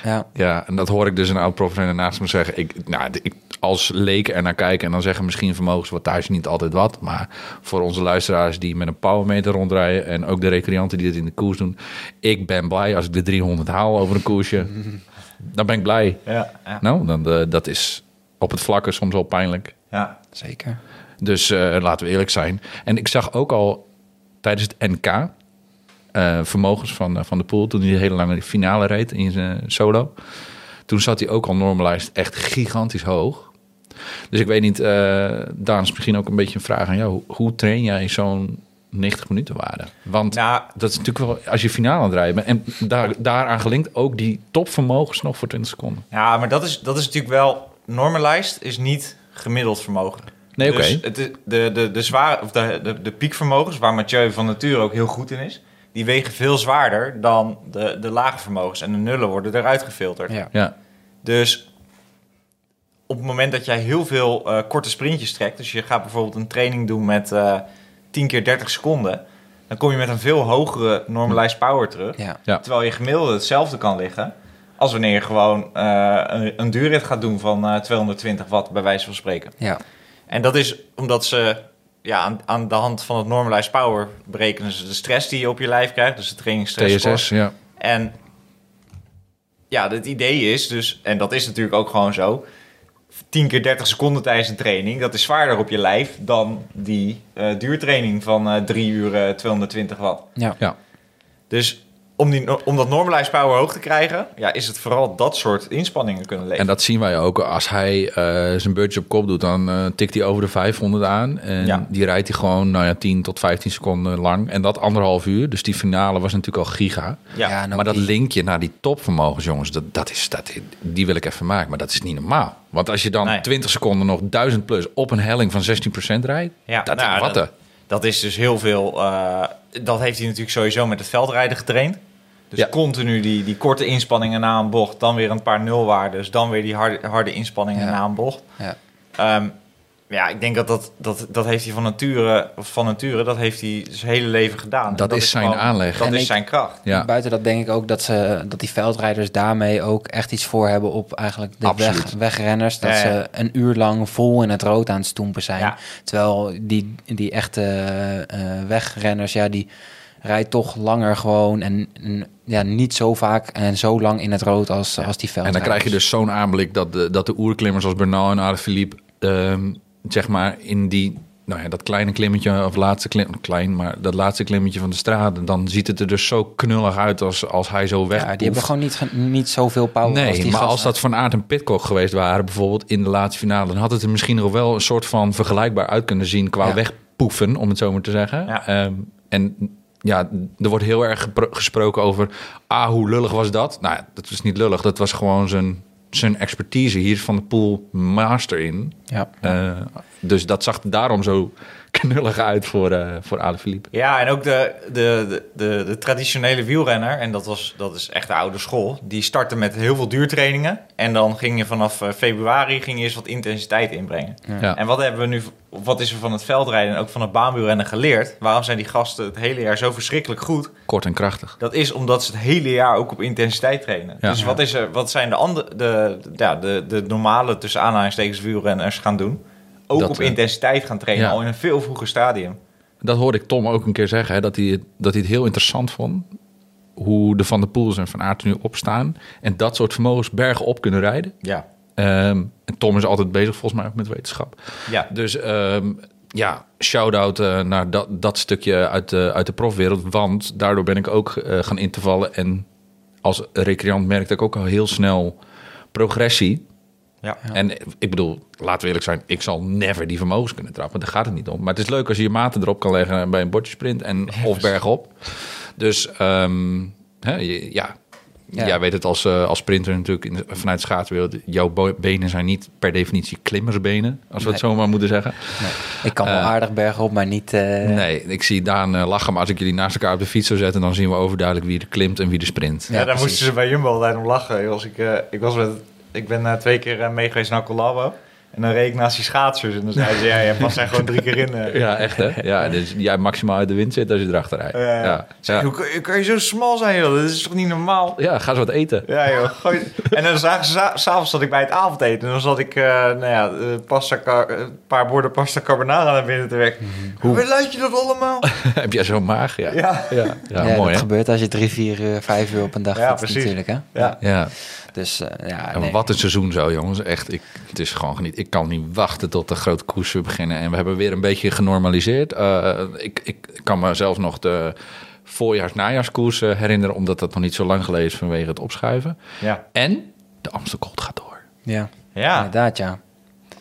ja. Ja, en dat hoor ik dus een oud profrenner naast me zeggen. Ik, nou, ik, als leek er naar kijken en dan zeggen misschien vermogenswattage niet altijd wat. Maar voor onze luisteraars die met een powermeter rondrijden... en ook de recreanten die dit in de koers doen... ik ben blij als ik de 300 haal over een koersje. dan ben ik blij. ja, ja, Nou, dan, eh, dat is op het vlakke soms wel pijnlijk. ja. Zeker. Dus eh, laten we eerlijk zijn. En ik zag ook al tijdens het NK eh, vermogens van, eh, van de Poel... toen hij de hele lange finale reed in zijn solo. Toen zat hij ook al normalized echt gigantisch hoog. Dus ik weet niet, eh Daan, is misschien ook een beetje een vraag aan jou. Hoe, train jij zo'n 90 minuten waarde? Want Nou, dat is natuurlijk wel, als je finale aan het rijden bent... en daar, daaraan gelinkt ook die topvermogens nog voor 20 seconden. ja, maar dat is, dat is natuurlijk wel... Normalized is niet gemiddeld vermogen. Nee, oké. Dus het de, de, de, zware, of de, de, de piekvermogens, waar Mathieu van nature ook heel goed in is... die wegen veel zwaarder dan de, de lage vermogens. En de nullen worden eruit gefilterd. Ja. Ja, Dus op het moment dat jij heel veel eh, korte sprintjes trekt, dus je gaat bijvoorbeeld een training doen met eh 10 keer 30 seconden, dan kom je met een veel hogere normalized power terug. Ja. Ja. Terwijl je gemiddelde hetzelfde kan liggen als wanneer je gewoon eh, een, een duurrit gaat doen van eh, 220 watt, bij wijze van spreken. Ja. En dat is omdat ze ja, aan, aan de hand van het normalized power berekenen ze de stress die je op je lijf krijgt, dus de trainingsstress. TSS, ja. En ja, het idee is dus, en dat is natuurlijk ook gewoon zo, 10 keer 30 seconden tijdens een training, dat is zwaarder op je lijf dan die eh, duurtraining van eh 3 uur eh, 220 watt. Ja. ja. Dus om, die, om dat normalized power hoog te krijgen, ja, is het vooral dat soort inspanningen kunnen leveren. En dat zien wij ook. Als hij eh, zijn beurtje op kop doet, dan eh, tikt hij over de 500 aan. En Ja. die rijdt hij gewoon nou ja, 10 tot 15 seconden lang. En dat anderhalf uur. Dus die finale was natuurlijk al giga. ja. Ook maar dat linkje naar die topvermogens, jongens, dat, dat is, dat, die wil ik even maken. Maar dat is niet normaal. Want als je dan Nee. 20 seconden nog 1000 plus op een helling van 16% rijdt, Ja, dat nou, wat Dat is dus heel veel. eh, dat heeft hij natuurlijk sowieso met het veldrijden getraind. Dus Ja. continu die, die korte inspanningen na een bocht. Dan weer een paar nulwaardes. Dan weer die harde, harde inspanningen Ja. na een bocht. Ja. Ehm, ja, ik denk dat dat, dat dat heeft hij van nature, of van nature, dat heeft hij zijn hele leven gedaan. Dat En is zijn aanleg. Dat En is ik- zijn kracht. Ja. Buiten dat denk ik ook dat, ze, dat die veldrijders daarmee ook echt iets voor hebben op eigenlijk de weg, wegrenners. Dat Ja, ja. ze een uur lang vol in het rood aan het stoempen zijn. Ja. Terwijl die, die echte eh, wegrenners, ja, die rijdt toch langer gewoon en, en ja, niet zo vaak en zo lang in het rood als, als die En veldrijders. dan krijg je dus zo'n aanblik dat de, dat de oerklimmers als Bernal en Alaphilippe... ehm zeg maar in die, nou ja, dat kleine klimmetje, of laatste klim, klein, maar dat laatste klimmetje van de straat... dan ziet het er dus zo knullig uit als, als hij zo weg. Ja, die hebben gewoon niet, niet zoveel power als Nee, die maar als dat Van Aert en Pitcock geweest waren, bijvoorbeeld in de laatste finale, dan had het er misschien nog wel een soort van vergelijkbaar uit kunnen zien qua Ja. wegpoefen, om het zo maar te zeggen. Ja. Ehm, en ja, er wordt heel erg gesproken over, ah, hoe lullig was dat? Nou, ja, dat was niet lullig, dat was gewoon zijn, zijn expertise. Hier is Van de Poel master in. Ja. Eh, dus dat zag daarom zo knullig uit voor, eh voor Alaphilippe. Ja, en ook de, de, de, de, de traditionele wielrenner, en dat, was, dat is echt de oude school, die startte met heel veel duurtrainingen. En dan ging je vanaf eh, februari ging je eens wat intensiteit inbrengen. Ja. En wat hebben we nu, wat is er van het veldrijden en ook van het baanwielrennen geleerd? Waarom zijn die gasten het hele jaar zo verschrikkelijk goed? Kort en krachtig. Dat is omdat ze het hele jaar ook op intensiteit trainen. Ja. Dus wat, is er, wat zijn de, andere, de, de- ja, de, de normale, tussen aanhalingstekens, wielrenners gaan doen? Ook Dat, op eh, intensiteit gaan trainen, ja. al in een veel vroeger stadium. Dat hoorde ik Tom ook een keer zeggen, hè, dat, hij, het- dat hij het heel interessant vond. Hoe de Van der Poels en Van Aert er nu opstaan. En dat soort vermogens bergen op kunnen rijden. Ja. Eh, Ehm, en Tom is altijd bezig volgens mij met wetenschap. Ja. Dus ehm, ja, shout-out eh, naar dat, dat stukje uit de, uit de profwereld. Want daardoor ben ik ook eh, gaan in te vallen. En als recreant merkte ik ook al heel snel progressie. Ja. En ik bedoel, laten we eerlijk zijn, ik zal never die vermogens kunnen trappen. Daar gaat het niet om. Maar het is leuk als je je maten erop kan leggen bij een bordjesprint en of bergop. Dus ehm, hè, je- ja. Ja. jij weet het als, eh, als sprinter natuurlijk in vanuit de schaatswereld. Jouw benen zijn niet per definitie klimmersbenen, als we het zo maar moeten zeggen. Nee. Ik kan wel Eh, aardig bergen op, maar niet... eh, Nee, ik zie Daan lachen, maar als ik jullie naast elkaar op de fiets zou zetten, dan zien we overduidelijk wie er klimt en wie er sprint. Ja, Ja, daar precies. moesten ze bij Jumbo altijd om lachen. Als ik, eh, ik, was met, ik ben eh, twee keer eh, mee geweest naar Colabo. En dan reed ik naast die schaatsers. En dan zeiden ze, ja, je past er gewoon drie keer in. eh. Ja, echt hè? Ja, dus jij maximaal uit de wind zit als je erachter rijdt. Ja, ja. ja. Zeg, Ja. Hoe kan, hoe kan je zo smal zijn, joh? Dat is toch niet normaal? ja, ga eens wat eten. Ja, joh. Gooi... En dan zagen ze, s'avonds zat ik bij het avondeten. En dan zat ik, eh, nou ja, pasta, een paar borden pasta carbonara naar binnen te werken. Hoe luid je dat allemaal? Heb jij zo'n maag? Ja, ja. Ja, ja, dat mooi hè? gebeurt als je drie, vier, vijf uur op een dag Ja, precies. natuurlijk, hè? Ja. Ja, Dus eh, ja, nee. wat een seizoen zo jongens. Echt, ik, het is gewoon geniet. Ik kan niet wachten tot de grote koersen beginnen. En we hebben weer een beetje genormaliseerd. Eh, ik, ik kan me zelfs nog de voorjaars-najaarskoers herinneren. Omdat dat nog niet zo lang geleden is vanwege het opschuiven. Ja. En de Amstel Gold gaat door. Ja, Ja, inderdaad, ja.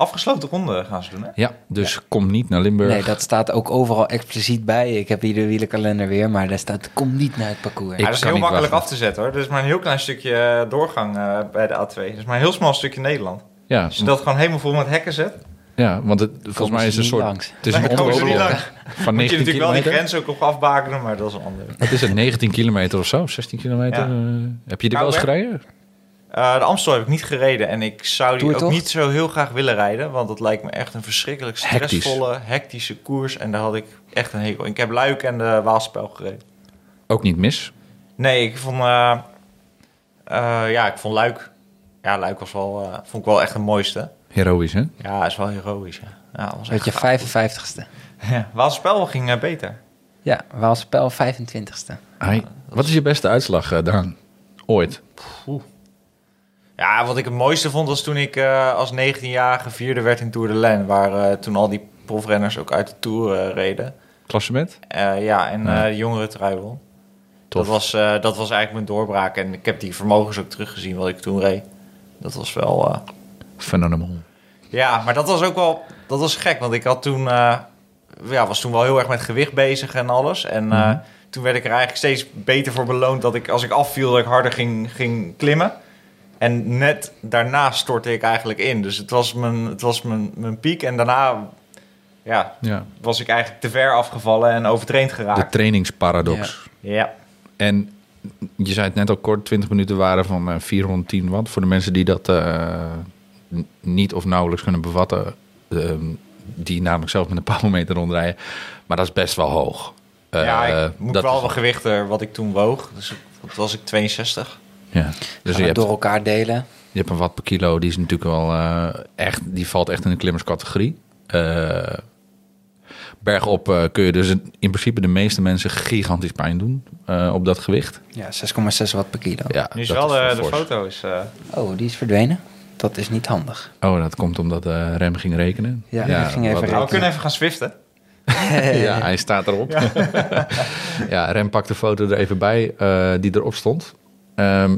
Afgesloten ronde gaan ze doen, hè? Ja, dus kom niet naar Limburg. Nee, dat staat ook overal expliciet bij. Ik heb hier de wielenkalender weer, maar daar staat, kom niet naar het parcours. Ja, dat is heel makkelijk wachten. af te zetten hoor. Er is maar een heel klein stukje eh, doorgang eh, bij de A2. Het is maar een heel smal stukje Nederland. Ja, Als je dat gewoon helemaal vol met hekken zet, ja, want het, volgens mij is het een soort... langs. Het is een komen ze niet onderblok langs. van Moet je 19 natuurlijk wel die kilometer. grens ook nog afbakenen, maar dat is een ander. Wat is het, 19 kilometer of zo? 16 kilometer? Ja. Eh, heb je die wel eens gereden? Eh, de Amstel heb ik niet gereden en ik zou die ook niet zo heel graag willen rijden. Want dat lijkt me echt een verschrikkelijk Hectisch. stressvolle, hectische koers. En daar had ik echt een hekel in. Ik heb Luik en de Waalspel gereden. Ook niet mis. Nee, ik vond... eh, eh, ja, ik vond Luik... Ja, Luik was wel, eh, vond ik wel echt de mooiste. Heroïs, hè? Ja, is wel heroïsch. Ja, ja was Weet echt je, gaaf. 55ste. Ja, Waalspel ging eh, beter. Ja, Waalspel 25ste. Hij, wat is je beste uitslag, eh, Daan? Ooit? Ja, wat ik het mooiste vond was toen ik eh, als 19-jarige vierde werd in Tour de Laine. Waar eh, toen al die profrenners ook uit de Tour eh, reden. Klassement? Ja, en Ja. jongere. Dat was, dat was eigenlijk mijn doorbraak. En ik heb die vermogens ook teruggezien wat ik toen reed. Dat was wel... Phenomenal. Ja, maar dat was ook wel... Dat was gek, want ik had toen... ja, was toen wel heel erg met gewicht bezig en alles. En Mhm. toen werd ik er eigenlijk steeds beter voor beloond... dat ik als ik afviel, dat ik harder ging, ging klimmen. En net daarna stortte ik eigenlijk in. Dus het was mijn, het was mijn, mijn piek. En daarna ja, Ja. was ik eigenlijk te ver afgevallen en overtraind De geraakt. trainingsparadox. Ja, En je zei het net al kort, 20 minuten waren van eh, 410 watt. Voor de mensen die dat eh, niet of nauwelijks kunnen bevatten, ehm, die namelijk zelf met een powermeter rondrijden. Maar dat is best wel hoog. Eh, ja ik moet dat wel is- wat gewichten wat ik toen woog. Dus dat was ik 62. Ja. Dus Gaan je hebt, door elkaar delen. je hebt een watt per kilo, die is natuurlijk wel eh, echt, die valt echt in de klimmerscategorie. Eh bergop eh, kun je dus in principe de meeste mensen gigantisch pijn doen eh, op dat gewicht. Ja, 6,6 watt per kilo. Ja, Nu is wel de, de fors. foto is... eh, Oh, die is verdwenen. Dat is niet handig. Oh, dat komt omdat eh, Rem ging rekenen. Ja, ging even nou, we kunnen even gaan swiften. ja, hij staat erop. Ja, Rem pakt de foto er even bij eh, die erop stond. Ehm,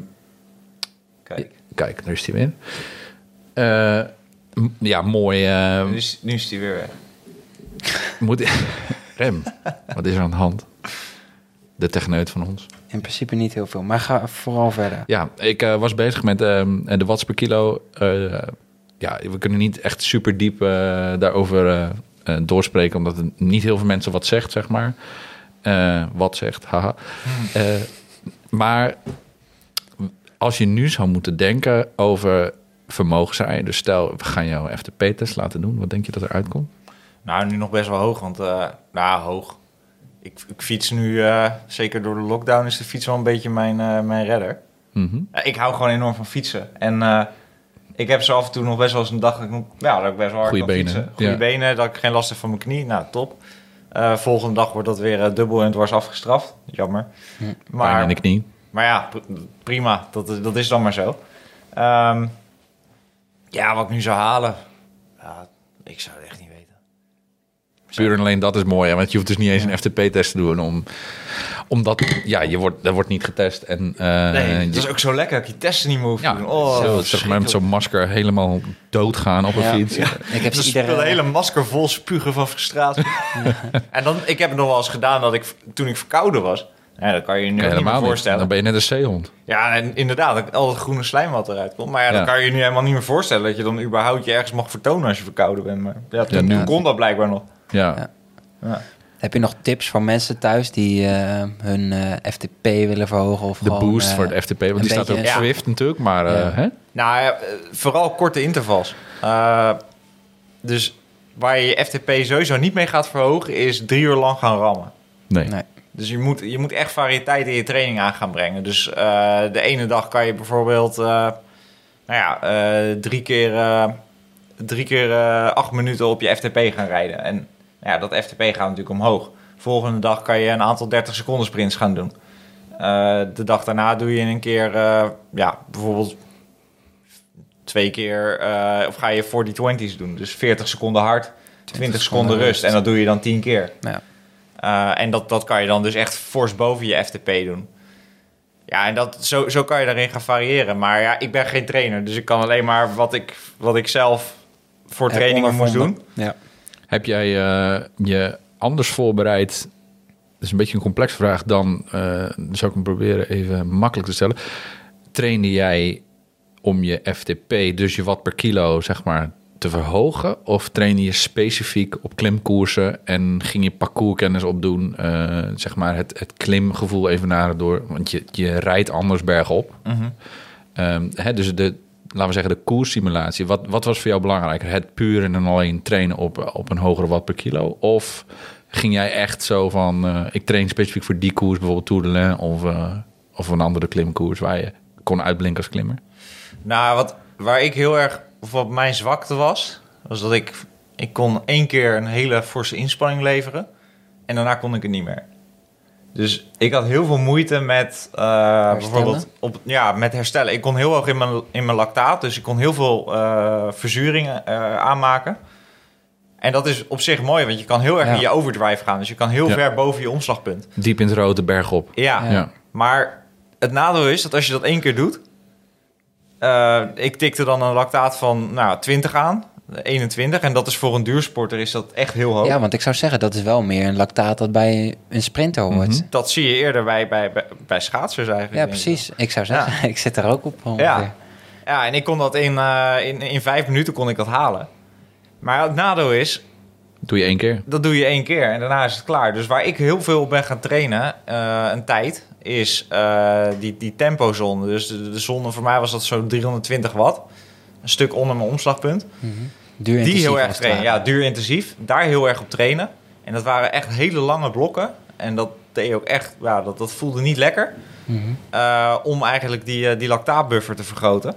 Kijk, kijk, daar is hij weer. Eh, ja, mooi. eh, nu is, nu is die weer weg. moet, Rem, wat is er aan de hand? De techneut van ons. In principe niet heel veel, maar ga vooral verder. Ja, ik eh, was bezig met ehm, de watts per kilo. Eh, ja, we kunnen niet echt super diep eh, daarover eh, eh, doorspreken, omdat het niet heel veel mensen wat zegt, zeg maar. Eh, wat zegt, haha. Eh, maar als je nu zou moeten denken over vermogenseisen, dus stel, we gaan jou FTP-test laten doen, wat denk je dat er uitkomt? Nou, nu nog best wel hoog, want... eh nou, hoog. Ik, ik fiets nu, eh, zeker door de lockdown, is de fiets wel een beetje mijn, eh, mijn redder. Mhm. Ik hou gewoon enorm van fietsen. En eh, ik heb zo af en toe nog best wel eens een dag... dat ik Ja, dat ik best wel hard Goeie kan benen, fietsen. Goede ja. benen, dat ik geen last heb van mijn knie. Nou, top. Eh, volgende dag wordt dat weer dubbel en dwars afgestraft. Jammer. Pijn Maar, in de knie. Maar ja, pr- prima. Dat, is- dat is dan maar zo. Ehm, Ja, wat ik nu zou halen. Ja, ik zou het echt niet weten. Puur en alleen dat is mooi, hè? want je hoeft dus niet eens een FTP-test te doen. Om, omdat, ja, je wordt, er wordt niet getest. En, eh, Nee, het je- is ook zo lekker dat je testen niet meer hoeft ja, te doen. Oh, zo, zeg maar, met zo'n masker helemaal doodgaan op een Ja. fiets. Ik heb Dus ze iedere... een hele masker vol spugen van frustratie. en dan, ik heb het nog wel eens gedaan dat ik toen ik verkouden was. Ja, dat kan je je nu ook niet meer Helemaal niet. voorstellen. Dan ben je net een zeehond. Ja, en inderdaad, dat al het groene slijm wat eruit komt. Maar ja, Ja. dat kan je je nu helemaal niet meer voorstellen. Dat je dan überhaupt je ergens mag vertonen als je verkouden bent. Maar ja, toen, Ja, kon dat blijkbaar nog. Ja. Ja. Ja. Heb je nog tips voor mensen thuis die eh, hun eh, FTP willen verhogen? Of De gewoon, boost eh, voor het FTP, want die staat ook op Ja. Swift natuurlijk. Maar eh, Ja. hè? Nou vooral korte intervals. Eh, dus waar je je FTP sowieso niet mee gaat verhogen, is drie uur lang gaan rammen. Nee. Nee. Dus je moet, je moet echt variëteit in je training aan gaan brengen. Dus eh, de ene dag kan je bijvoorbeeld eh, nou ja, eh, drie keer, drie keer acht minuten op je FTP gaan rijden. En nou ja, dat FTP gaat natuurlijk omhoog. Volgende dag kan je een aantal 30 seconden sprints gaan doen. De dag daarna doe je een keer, ja, bijvoorbeeld twee keer, of ga je 40-20's doen. Dus 40 seconden hard, 20 seconden rust. En dat doe je dan 10 keer. Ja. Uh, en dat, dat kan je dan dus echt fors boven je FTP doen. Ja, en dat, zo, zo kan je daarin gaan variëren. Maar ja, ik ben geen trainer. Dus ik kan alleen maar wat ik, wat ik zelf voor Heb trainingen moest doen. Ja. Heb jij eh, je anders voorbereid? Dat is een beetje een complexe vraag. Dan eh, zou ik hem proberen even makkelijk te stellen. Trainde jij om je FTP, dus je watt per kilo, zeg maar, te verhogen? Of trainde je specifiek op klimkoersen en ging je parcourskennis opdoen? eh, zeg maar het, het klimgevoel even naar door, want je, je rijdt anders bergop. Ehm, hè, dus de, laten we zeggen, de koerssimulatie. Wat, wat was voor jou belangrijker? Het puur en alleen trainen op, op een hogere watt per kilo? Of ging jij echt zo van, eh, ik train specifiek voor die koers, bijvoorbeeld Tour de Lens of, eh, of een andere klimkoers waar je kon uitblinken als klimmer? Nou, wat, waar ik heel erg, of wat mijn zwakte was, was dat ik, ik kon één keer een hele forse inspanning leveren. En daarna kon ik het niet meer. Dus ik had heel veel moeite met eh, bijvoorbeeld op, ja, met herstellen. Ik kon heel hoog in mijn, in mijn lactaat, dus ik kon heel veel eh, verzuringen eh, aanmaken. En dat is op zich mooi, want je kan heel erg Ja. in je overdrive gaan. Dus je kan heel Ja. ver boven je omslagpunt. Diep in het rode bergop. Ja, Ja. Ja. maar het nadeel is dat als je dat één keer doet... eh, ik tikte dan een lactaat van nou, 20 aan, 21. En dat is voor een duursporter is dat echt heel hoog. ja, want ik zou zeggen, dat is wel meer een lactaat dat bij een sprinter hoort. Mhm. Dat zie je eerder bij, bij, bij, bij schaatsers eigenlijk. Ja, ik. precies. Ik zou zeggen, ik zit er ook op. ongeveer. Ja. Ja, en ik kon dat in, eh, in, in vijf minuten kon ik dat halen. Maar het nadeel is, Doe je één keer. dat doe je één keer en daarna is het klaar. Dus waar ik heel veel op ben gaan trainen, eh, een tijd, is eh, die, die tempozone. Dus de, de zonde, voor mij was dat zo'n 320 watt. Een stuk onder mijn omslagpunt. Mhm. Duur Die heel erg trainen. Ja, duur intensief. Daar heel erg op trainen. En dat waren echt hele lange blokken. En dat deed ook echt, ja, dat, dat voelde niet lekker. Mhm. eh, om eigenlijk die, eh, die lactaatbuffer te vergroten.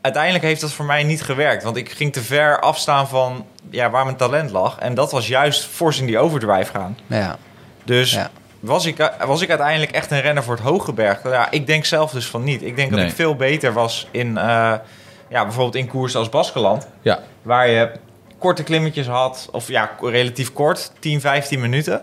Uiteindelijk heeft dat voor mij niet gewerkt. Want ik ging te ver afstaan van ja, waar mijn talent lag. En dat was juist fors in die overdrive gaan. Ja. Dus Ja. Was, ik, was ik uiteindelijk echt een renner voor het hooggebergte? Ja, ik denk zelf dus van niet. Ik denk dat ik veel beter was in, eh, ja, bijvoorbeeld in koers als Baskeland. Ja. Waar je korte klimmetjes had, of ja, relatief kort, 10, 15 minuten.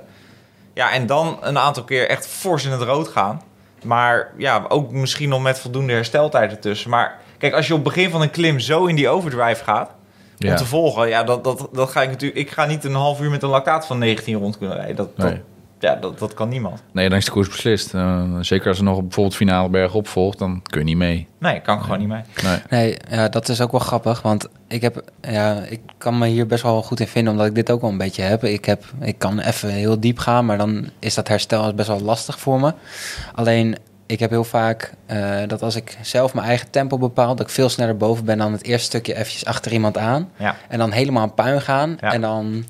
Ja, en dan een aantal keer echt fors in het rood gaan. Maar ja, ook misschien nog met voldoende hersteltijd ertussen. Maar kijk, als je op het begin van een klim zo in die overdrive gaat, Ja. om te volgen, ja, dat, dat, dat ga ik natuurlijk... Ik ga niet een half uur met een lactaat van 19 rond kunnen rijden. Dat, dat, Nee. Ja, dat, dat kan niemand. Nee, dan is de koers beslist. Eh, zeker als er nog bijvoorbeeld finale berg opvolgt, dan kun je niet mee. Nee, kan ik gewoon niet mee. Nee. Nee, ja, dat is ook wel grappig, want ik, heb, ja, ik kan me hier best wel goed in vinden, omdat ik dit ook wel een beetje heb. Ik, heb, ik kan even heel diep gaan, maar dan is dat herstel best wel lastig voor me. Alleen, ik heb heel vaak eh, dat als ik zelf mijn eigen tempo bepaal, dat ik veel sneller boven ben dan het eerste stukje eventjes achter iemand aan. Ja. En dan helemaal aan puin gaan Ja. en dan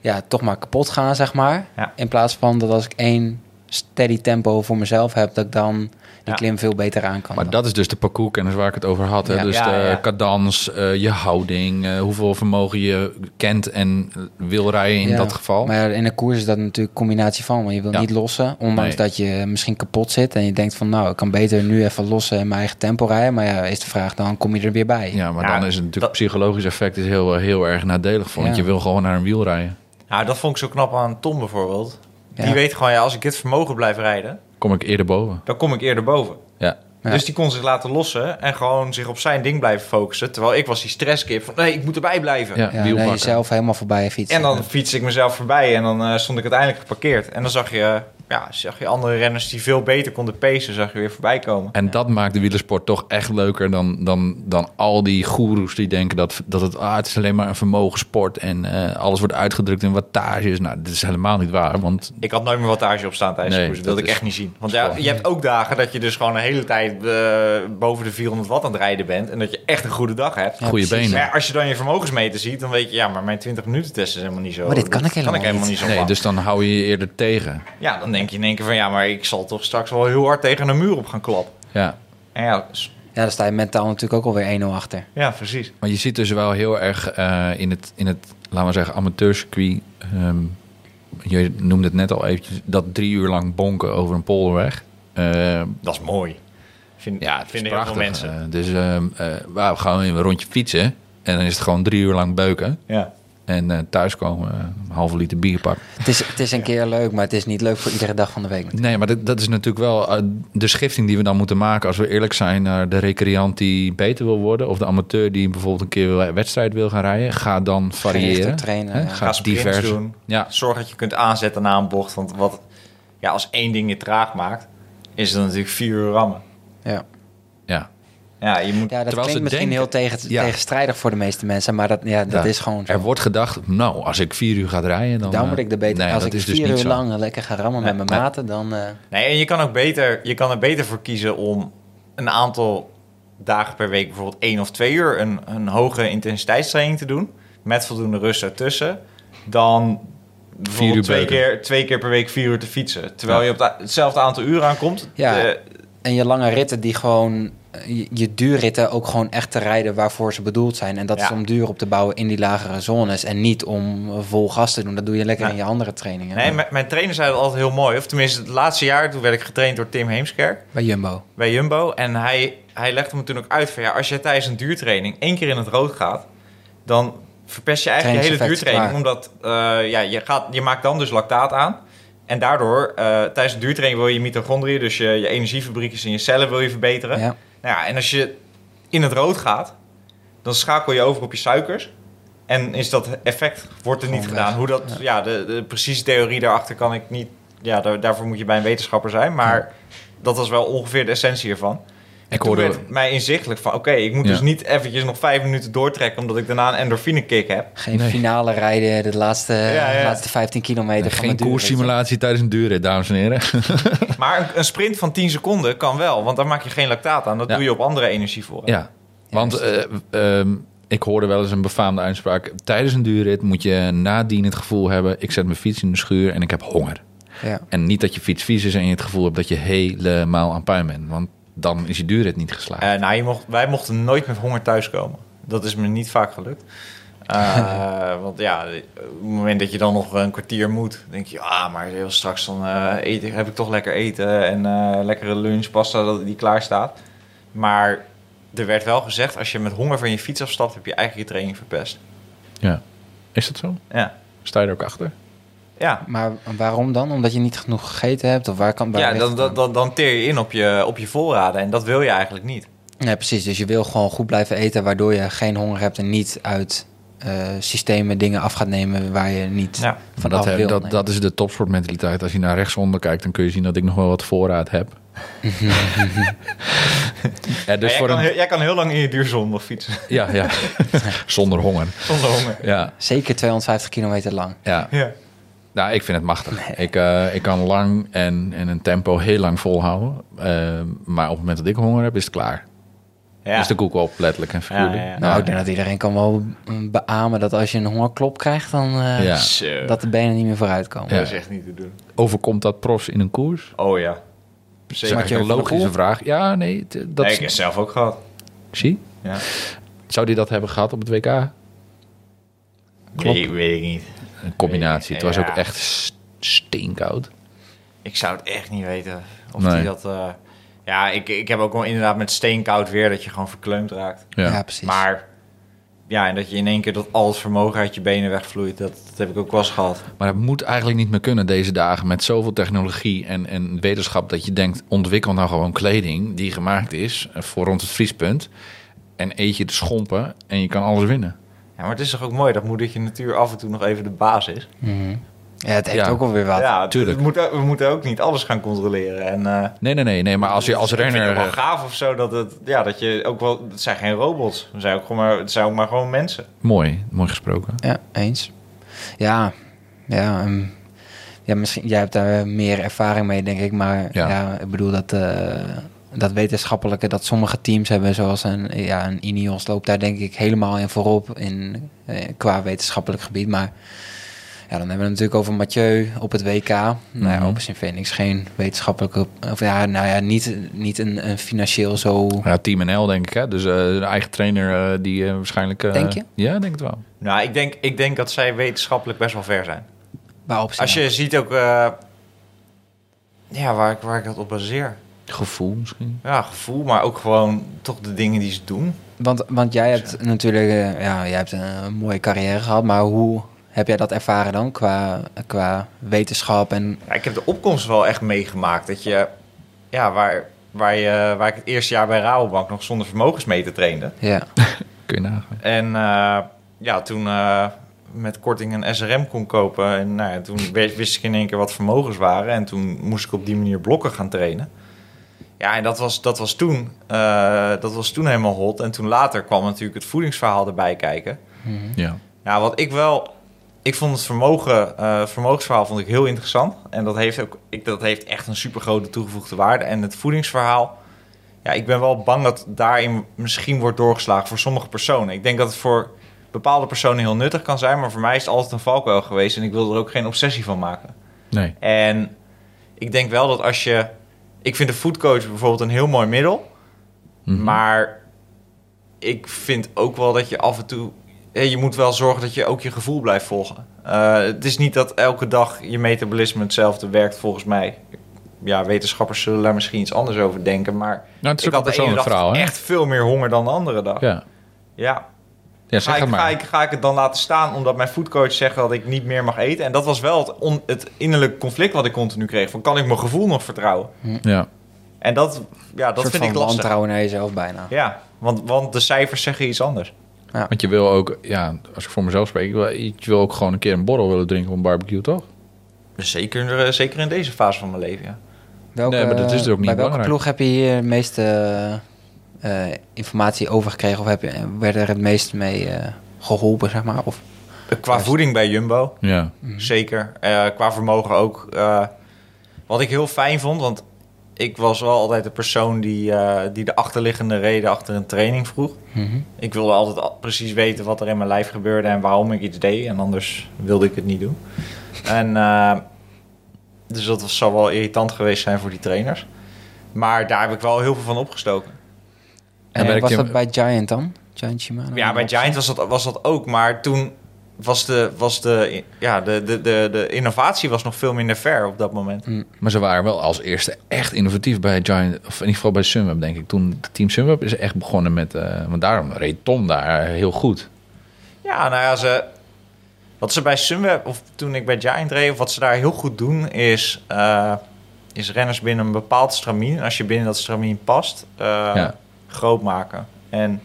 ja, toch maar kapot gaan, zeg maar. Ja. In plaats van dat als ik één steady tempo voor mezelf heb, dat ik dan die Ja. klim veel beter aan kan. Maar dan. dat is dus de parcourskennis waar ik het over had. Hè? Ja. Dus Ja, de ja. cadans, eh, je houding, eh, hoeveel vermogen je kent en wil rijden in Ja, dat geval. Maar ja, in een koers is dat natuurlijk een combinatie van. Want je wil Ja. niet lossen, ondanks Nee. dat je misschien kapot zit. En je denkt van, nou, ik kan beter nu even lossen en mijn eigen tempo rijden. Maar ja, is de vraag, dan kom je er weer bij. Ja, maar Ja, dan is het natuurlijk dat- psychologisch effect is heel, heel erg nadelig voor. Want je wil gewoon naar een wiel rijden. Nou, dat vond ik zo knap aan Tom bijvoorbeeld. Ja. Die weet gewoon, ja, als ik dit vermogen blijf rijden, Kom ik eerder boven. dan kom ik eerder boven. Ja. Ja. Dus die kon zich laten lossen en gewoon zich op zijn ding blijven focussen. Terwijl ik was die stresskip van, nee, ik moet erbij blijven. Ja, Ja, wiel nee, jezelf helemaal voorbij fietsen. En dan fiets ik mezelf voorbij en dan eh, stond ik uiteindelijk geparkeerd. En dan zag je, ja, zag je andere renners die veel beter konden pacen, zag je weer voorbij komen. En dat maakt de wielersport toch echt leuker dan, dan, dan al die goeroes die denken dat, dat het, ah, het is alleen maar een vermogensport en eh, alles wordt uitgedrukt in wattages. Nou, dat is helemaal niet waar, want Ik had nooit meer wattage op staan tijdens Nee, de koers. Dat wilde ik echt niet zien. Want ja, je hebt ook dagen dat je dus gewoon een hele tijd eh, boven de 400 watt aan het rijden bent. En dat je echt een goede dag hebt. Ja, goede benen. Maar als je dan je vermogensmeter ziet, dan weet je, ja, maar mijn 20 minuten testen is helemaal niet zo. Maar dit kan ik helemaal niet. zo Nee, lang. dus dan hou je je eerder tegen. Ja, dan denk je in één keer van, ja, maar ik zal toch straks wel heel hard tegen een muur op gaan kloppen. Ja. En ja, Ja, dan sta je mentaal natuurlijk ook alweer 1-0 achter. ja precies. Maar je ziet dus wel heel erg eh, in, het, in het, laten we zeggen, amateurcircuit. ehm, je noemde het net al eventjes, dat drie uur lang bonken over een polderweg. Eh, Dat is mooi. Vind, ja, het vinden heel veel prachtig. mensen. Eh, dus ehm eh, we gaan een rondje fietsen. En dan is het gewoon drie uur lang beuken. ja. En eh, thuiskomen, eh, een halve liter bier pakken. Het is, het is een keer leuk, maar het is niet leuk voor iedere dag van de week. Nee, maar dat, dat is natuurlijk wel eh, de schifting die we dan moeten maken. Als we eerlijk zijn naar de recreant die beter wil worden. Of de amateur die bijvoorbeeld een keer een wedstrijd wil gaan rijden. Ga dan variëren. Gerichter trainen, Hè? ja. Ga divers doen. Ja, Zorg dat je kunt aanzetten na een bocht. Want wat, ja, als één ding je traag maakt, is het natuurlijk vier uur rammen. Ja, ja. Je moet... ja dat Terwijl ze klinkt misschien denken- heel tegen, Ja. tegenstrijdig voor de meeste mensen, maar dat, ja, dat Ja. is gewoon zo. Er wordt gedacht, nou, als ik vier uur ga rijden, dan... Dan eh, moet ik er beter. Nee, als dat ik is dus vier niet uur zo. lang lekker ga rammen met mijn Nee. maten, dan... eh, Nee, en je kan ook beter, je kan er beter voor kiezen om een aantal dagen per week, bijvoorbeeld één of twee uur, een, een hoge intensiteitstraining te doen. Met voldoende rust ertussen. Dan bijvoorbeeld uur twee keer, twee keer per week vier uur te fietsen. Terwijl Ja. je op de- hetzelfde aantal uren aankomt. Ja. De- En je lange ritten die gewoon... Je, je duurritten ook gewoon echt te rijden waarvoor ze bedoeld zijn. En dat Ja. is om duur op te bouwen in die lagere zones. En niet om vol gas te doen. Dat doe je lekker Ja. in je andere trainingen. nee, mijn, mijn trainer zei dat altijd heel mooi. Of tenminste, het laatste jaar, toen werd ik getraind door Tim Heemskerk. Bij Jumbo. bij Jumbo. En hij, hij legde me toen ook uit van ja, als je tijdens een duurtraining één keer in het rood gaat, dan verpest je eigenlijk je hele duurtraining. Omdat uh, ja, je, gaat, je maakt dan dus lactaat aan. En daardoor, uh, tijdens de duurtraining wil je mitochondriën, dus je, je energiefabriekjes in je cellen wil je verbeteren. Ja. Nou ja, en als je in het rood gaat, dan schakel je over op je suikers. En is dat effect, wordt er niet Gewoon gedaan. weg. Hoe dat, ja, Ja. de, de precieze theorie daarachter kan ik niet... Ja, daar, daarvoor moet je bij een wetenschapper zijn. Maar dat was wel ongeveer de essentie ervan. Ik toen hoorde- werd mij inzichtelijk van... Oké, ik moet Ja. dus niet eventjes nog vijf minuten doortrekken... omdat ik daarna een endorfine kick heb. Geen Nee. finale rijden de laatste, Ja, ja. laatste 15 kilometer van Geen koerssimulatie tijdens een duurrit, dames en heren. Maar een, een sprint van 10 seconden kan wel. Want dan maak je geen lactaat aan. Dat Ja. doe je op andere energievoren. Ja, want eh, ehm, ik hoorde wel eens een befaamde uitspraak. Tijdens een duurrit moet je nadien het gevoel hebben... ik zet mijn fiets in de schuur en ik heb honger. Ja. En niet dat je fiets vies is en je het gevoel hebt dat je helemaal aan puin bent. Want dan is je duurrit niet geslaagd. Eh, nou, je mocht, wij mochten nooit met honger thuiskomen. Dat is me niet vaak gelukt. Eh, want ja, op het moment dat je dan nog een kwartier moet, denk je, ah, maar heel straks dan eh, eten, heb ik toch lekker eten en eh, lekkere lunch, pasta dat die klaar staat. Maar er werd wel gezegd, als je met honger van je fiets afstapt, heb je eigenlijk je training verpest. Ja. Is dat zo? Ja, Sta je er ook achter? Ja. Maar waarom dan? Omdat je niet genoeg gegeten hebt? Of waar kan waar ja dan, dan, dan, dan teer je in op je, op je voorraden en dat wil je eigenlijk niet. Nee, precies. Dus je wil gewoon goed blijven eten, waardoor je geen honger hebt en niet uit eh, systemen dingen af gaat nemen waar je niet Ja. Van dat, wil. dat, is de topsportmentaliteit. Als je naar rechtsonder kijkt, dan kun je zien dat ik nog wel wat voorraad heb. ja, dus Ja, jij, voor kan, een, heel- jij kan heel lang in je duurzonde fietsen, ja, ja. zonder honger. zonder honger. Ja, Zeker 250 kilometer lang. ja. Nou, ik vind het machtig. Ik, eh, ik kan lang en, en een tempo heel lang volhouden. Eh, maar op het moment dat ik honger heb, is het klaar. Ja. Is de koek op, letterlijk en figuurlijk. Ja, ja, ja. Nou, ik denk dat iedereen kan wel beamen dat als je een hongerklop krijgt, dan eh, dat de benen niet meer vooruit komen. Ja. Dat is echt niet te doen. Overkomt dat profs in een koers? Oh ja. is Zeker. eigenlijk een logische vraag. Ja, nee, dat Nee, is... ik heb het zelf ook gehad. Zie? Ja. Zou die dat hebben gehad op het WK? Klopt. Weet, weet ik niet. Een combinatie. Het was ook echt st- steenkoud. Ik zou het echt niet weten of Nee. die dat... eh, ja, ik, ik heb ook wel inderdaad met steenkoud weer dat je gewoon verkleumd raakt. Ja. Ja, precies. Maar ja, en dat je in één keer dat al het vermogen uit je benen wegvloeit, dat, dat heb ik ook wel eens gehad. Maar het moet eigenlijk niet meer kunnen deze dagen met zoveel technologie en, en wetenschap dat je denkt, ontwikkel nou gewoon kleding die gemaakt is voor rond het vriespunt. En eet je de schompen en je kan alles winnen. Ja, maar het is toch ook mooi dat moedertje natuur af en toe nog even de baas is. Mhm. Ja, het heeft Ja. ook wel weer wat. ja, tuurlijk. het moet, ook- we moeten ook niet alles gaan controleren. En, eh, Nee, nee, nee, nee. Maar als je als renner. het wel eh, gaaf of zo dat, het, ja, dat je ook wel... Het zijn geen robots. Het zijn ook, gewoon maar, het zijn ook maar gewoon mensen. Mooi, mooi gesproken. Ja, eens. Ja, ja, ehm, ja misschien, jij hebt daar meer ervaring mee, denk ik. Maar Ja. ja, ik bedoel dat, eh, dat wetenschappelijke dat sommige teams hebben, zoals een, ja, een Ineos loopt daar denk ik helemaal in voorop in, eh, qua wetenschappelijk gebied. Maar ja, dan hebben we het natuurlijk over Mathieu op het WK. Nou ja, Mhm. Opus in Phoenix geen wetenschappelijke, of ja, nou ja, niet, niet een, een financieel zo... Ja, Team NL denk ik, hè? Dus eh de eigen trainer eh, die waarschijnlijk. Denk je? Ja, denk het wel. Nou, ik denk, ik denk dat zij wetenschappelijk best wel ver zijn. Als je ziet ook... eh, ja, waar ik, waar ik dat op baseer. Gevoel misschien. Ja, gevoel, maar ook gewoon toch de dingen die ze doen. Want, want jij hebt natuurlijk eh, ja, jij hebt een mooie carrière gehad, maar hoe heb jij dat ervaren dan qua, qua wetenschap en Ja, ik heb de opkomst wel echt meegemaakt. Dat je, ja, waar, waar, je, waar ik het eerste jaar bij Rabobank nog zonder vermogensmeter trainde. ja, Kun je nagaan. En eh, ja, toen eh, met korting een SRM kon kopen. En nou ja, toen wist ik in één keer wat vermogens waren. En toen moest ik op die manier blokken gaan trainen. Ja, en dat was, dat was, toen, eh, dat was toen helemaal hot. En toen later kwam natuurlijk het voedingsverhaal erbij kijken. Ja. Ja, wat ik wel. Ik vond het vermogen, eh, vermogensverhaal vond ik heel interessant. En dat heeft ook, ik, dat heeft echt een super grote toegevoegde waarde. En het voedingsverhaal. Ja, ik ben wel bang dat daarin misschien wordt doorgeslagen voor sommige personen. Ik denk dat het voor bepaalde personen heel nuttig kan zijn. Maar voor mij is het altijd een valkuil geweest. En ik wil er ook geen obsessie van maken. Nee. En ik denk wel dat als je. Ik vind de foodcoach bijvoorbeeld een heel mooi middel. Mhm. Maar ik vind ook wel dat je af en toe. Je moet wel zorgen dat je ook je gevoel blijft volgen. Eh, het is niet dat elke dag je metabolisme hetzelfde werkt, volgens mij. Ja, wetenschappers zullen daar misschien iets anders over denken. Maar Nou, het is ik ook had de ene dag verhaal, echt veel meer honger dan de andere dag. Ja. Ja. Ja, zeg Ga, het ik, maar. ga, ik, ga ik het dan laten staan omdat mijn foodcoach zegt dat ik niet meer mag eten? En dat was wel het, on, het innerlijke conflict wat ik continu kreeg. Van kan ik mijn gevoel nog vertrouwen? Ja. En dat, ja, dat vind ik lastig. wantrouwen naar jezelf bijna. Ja, want, want de cijfers zeggen iets anders. Want je wil ook, ja, als ik voor mezelf spreek, ik wil, je wil ook gewoon een keer een borrel willen drinken op een barbecue, toch? Zeker, eh, zeker in deze fase van mijn leven, ja. Welke, Nee, maar dat is er ook niet Bij welke belangrijk. ploeg heb je hier het meeste eh, informatie over gekregen? Of heb je, werd er het meest mee eh, geholpen, zeg maar? Of, Qua Juist. voeding bij Jumbo, Ja. zeker. Eh, qua vermogen ook. Eh, wat ik heel fijn vond, want ik was wel altijd de persoon die, eh, die de achterliggende reden achter een training vroeg. Mhm. Ik wilde altijd al- precies weten wat er in mijn lijf gebeurde en waarom ik iets deed. En anders wilde ik het niet doen. En eh, dus dat was, zou wel irritant geweest zijn voor die trainers. Maar daar heb ik wel heel veel van opgestoken. En En werk was je- dat bij Giant dan? Giant Shimano? Ja, bij Giant was dat, was dat ook. Maar toen was, de, was de, ja, de, de, de, de innovatie was nog veel minder ver op dat moment. Maar ze waren wel als eerste echt innovatief bij Giant, of in ieder geval bij Sunweb, denk ik. Toen het team Sunweb is echt begonnen met, eh, want daarom reed Tom daar heel goed. Ja, nou ja, ze, wat ze bij Sunweb, of toen ik bij Giant reed, of wat ze daar heel goed doen, is, eh, is renners binnen een bepaald stramien. En als je binnen dat stramien past, eh, Ja. Groot maken. En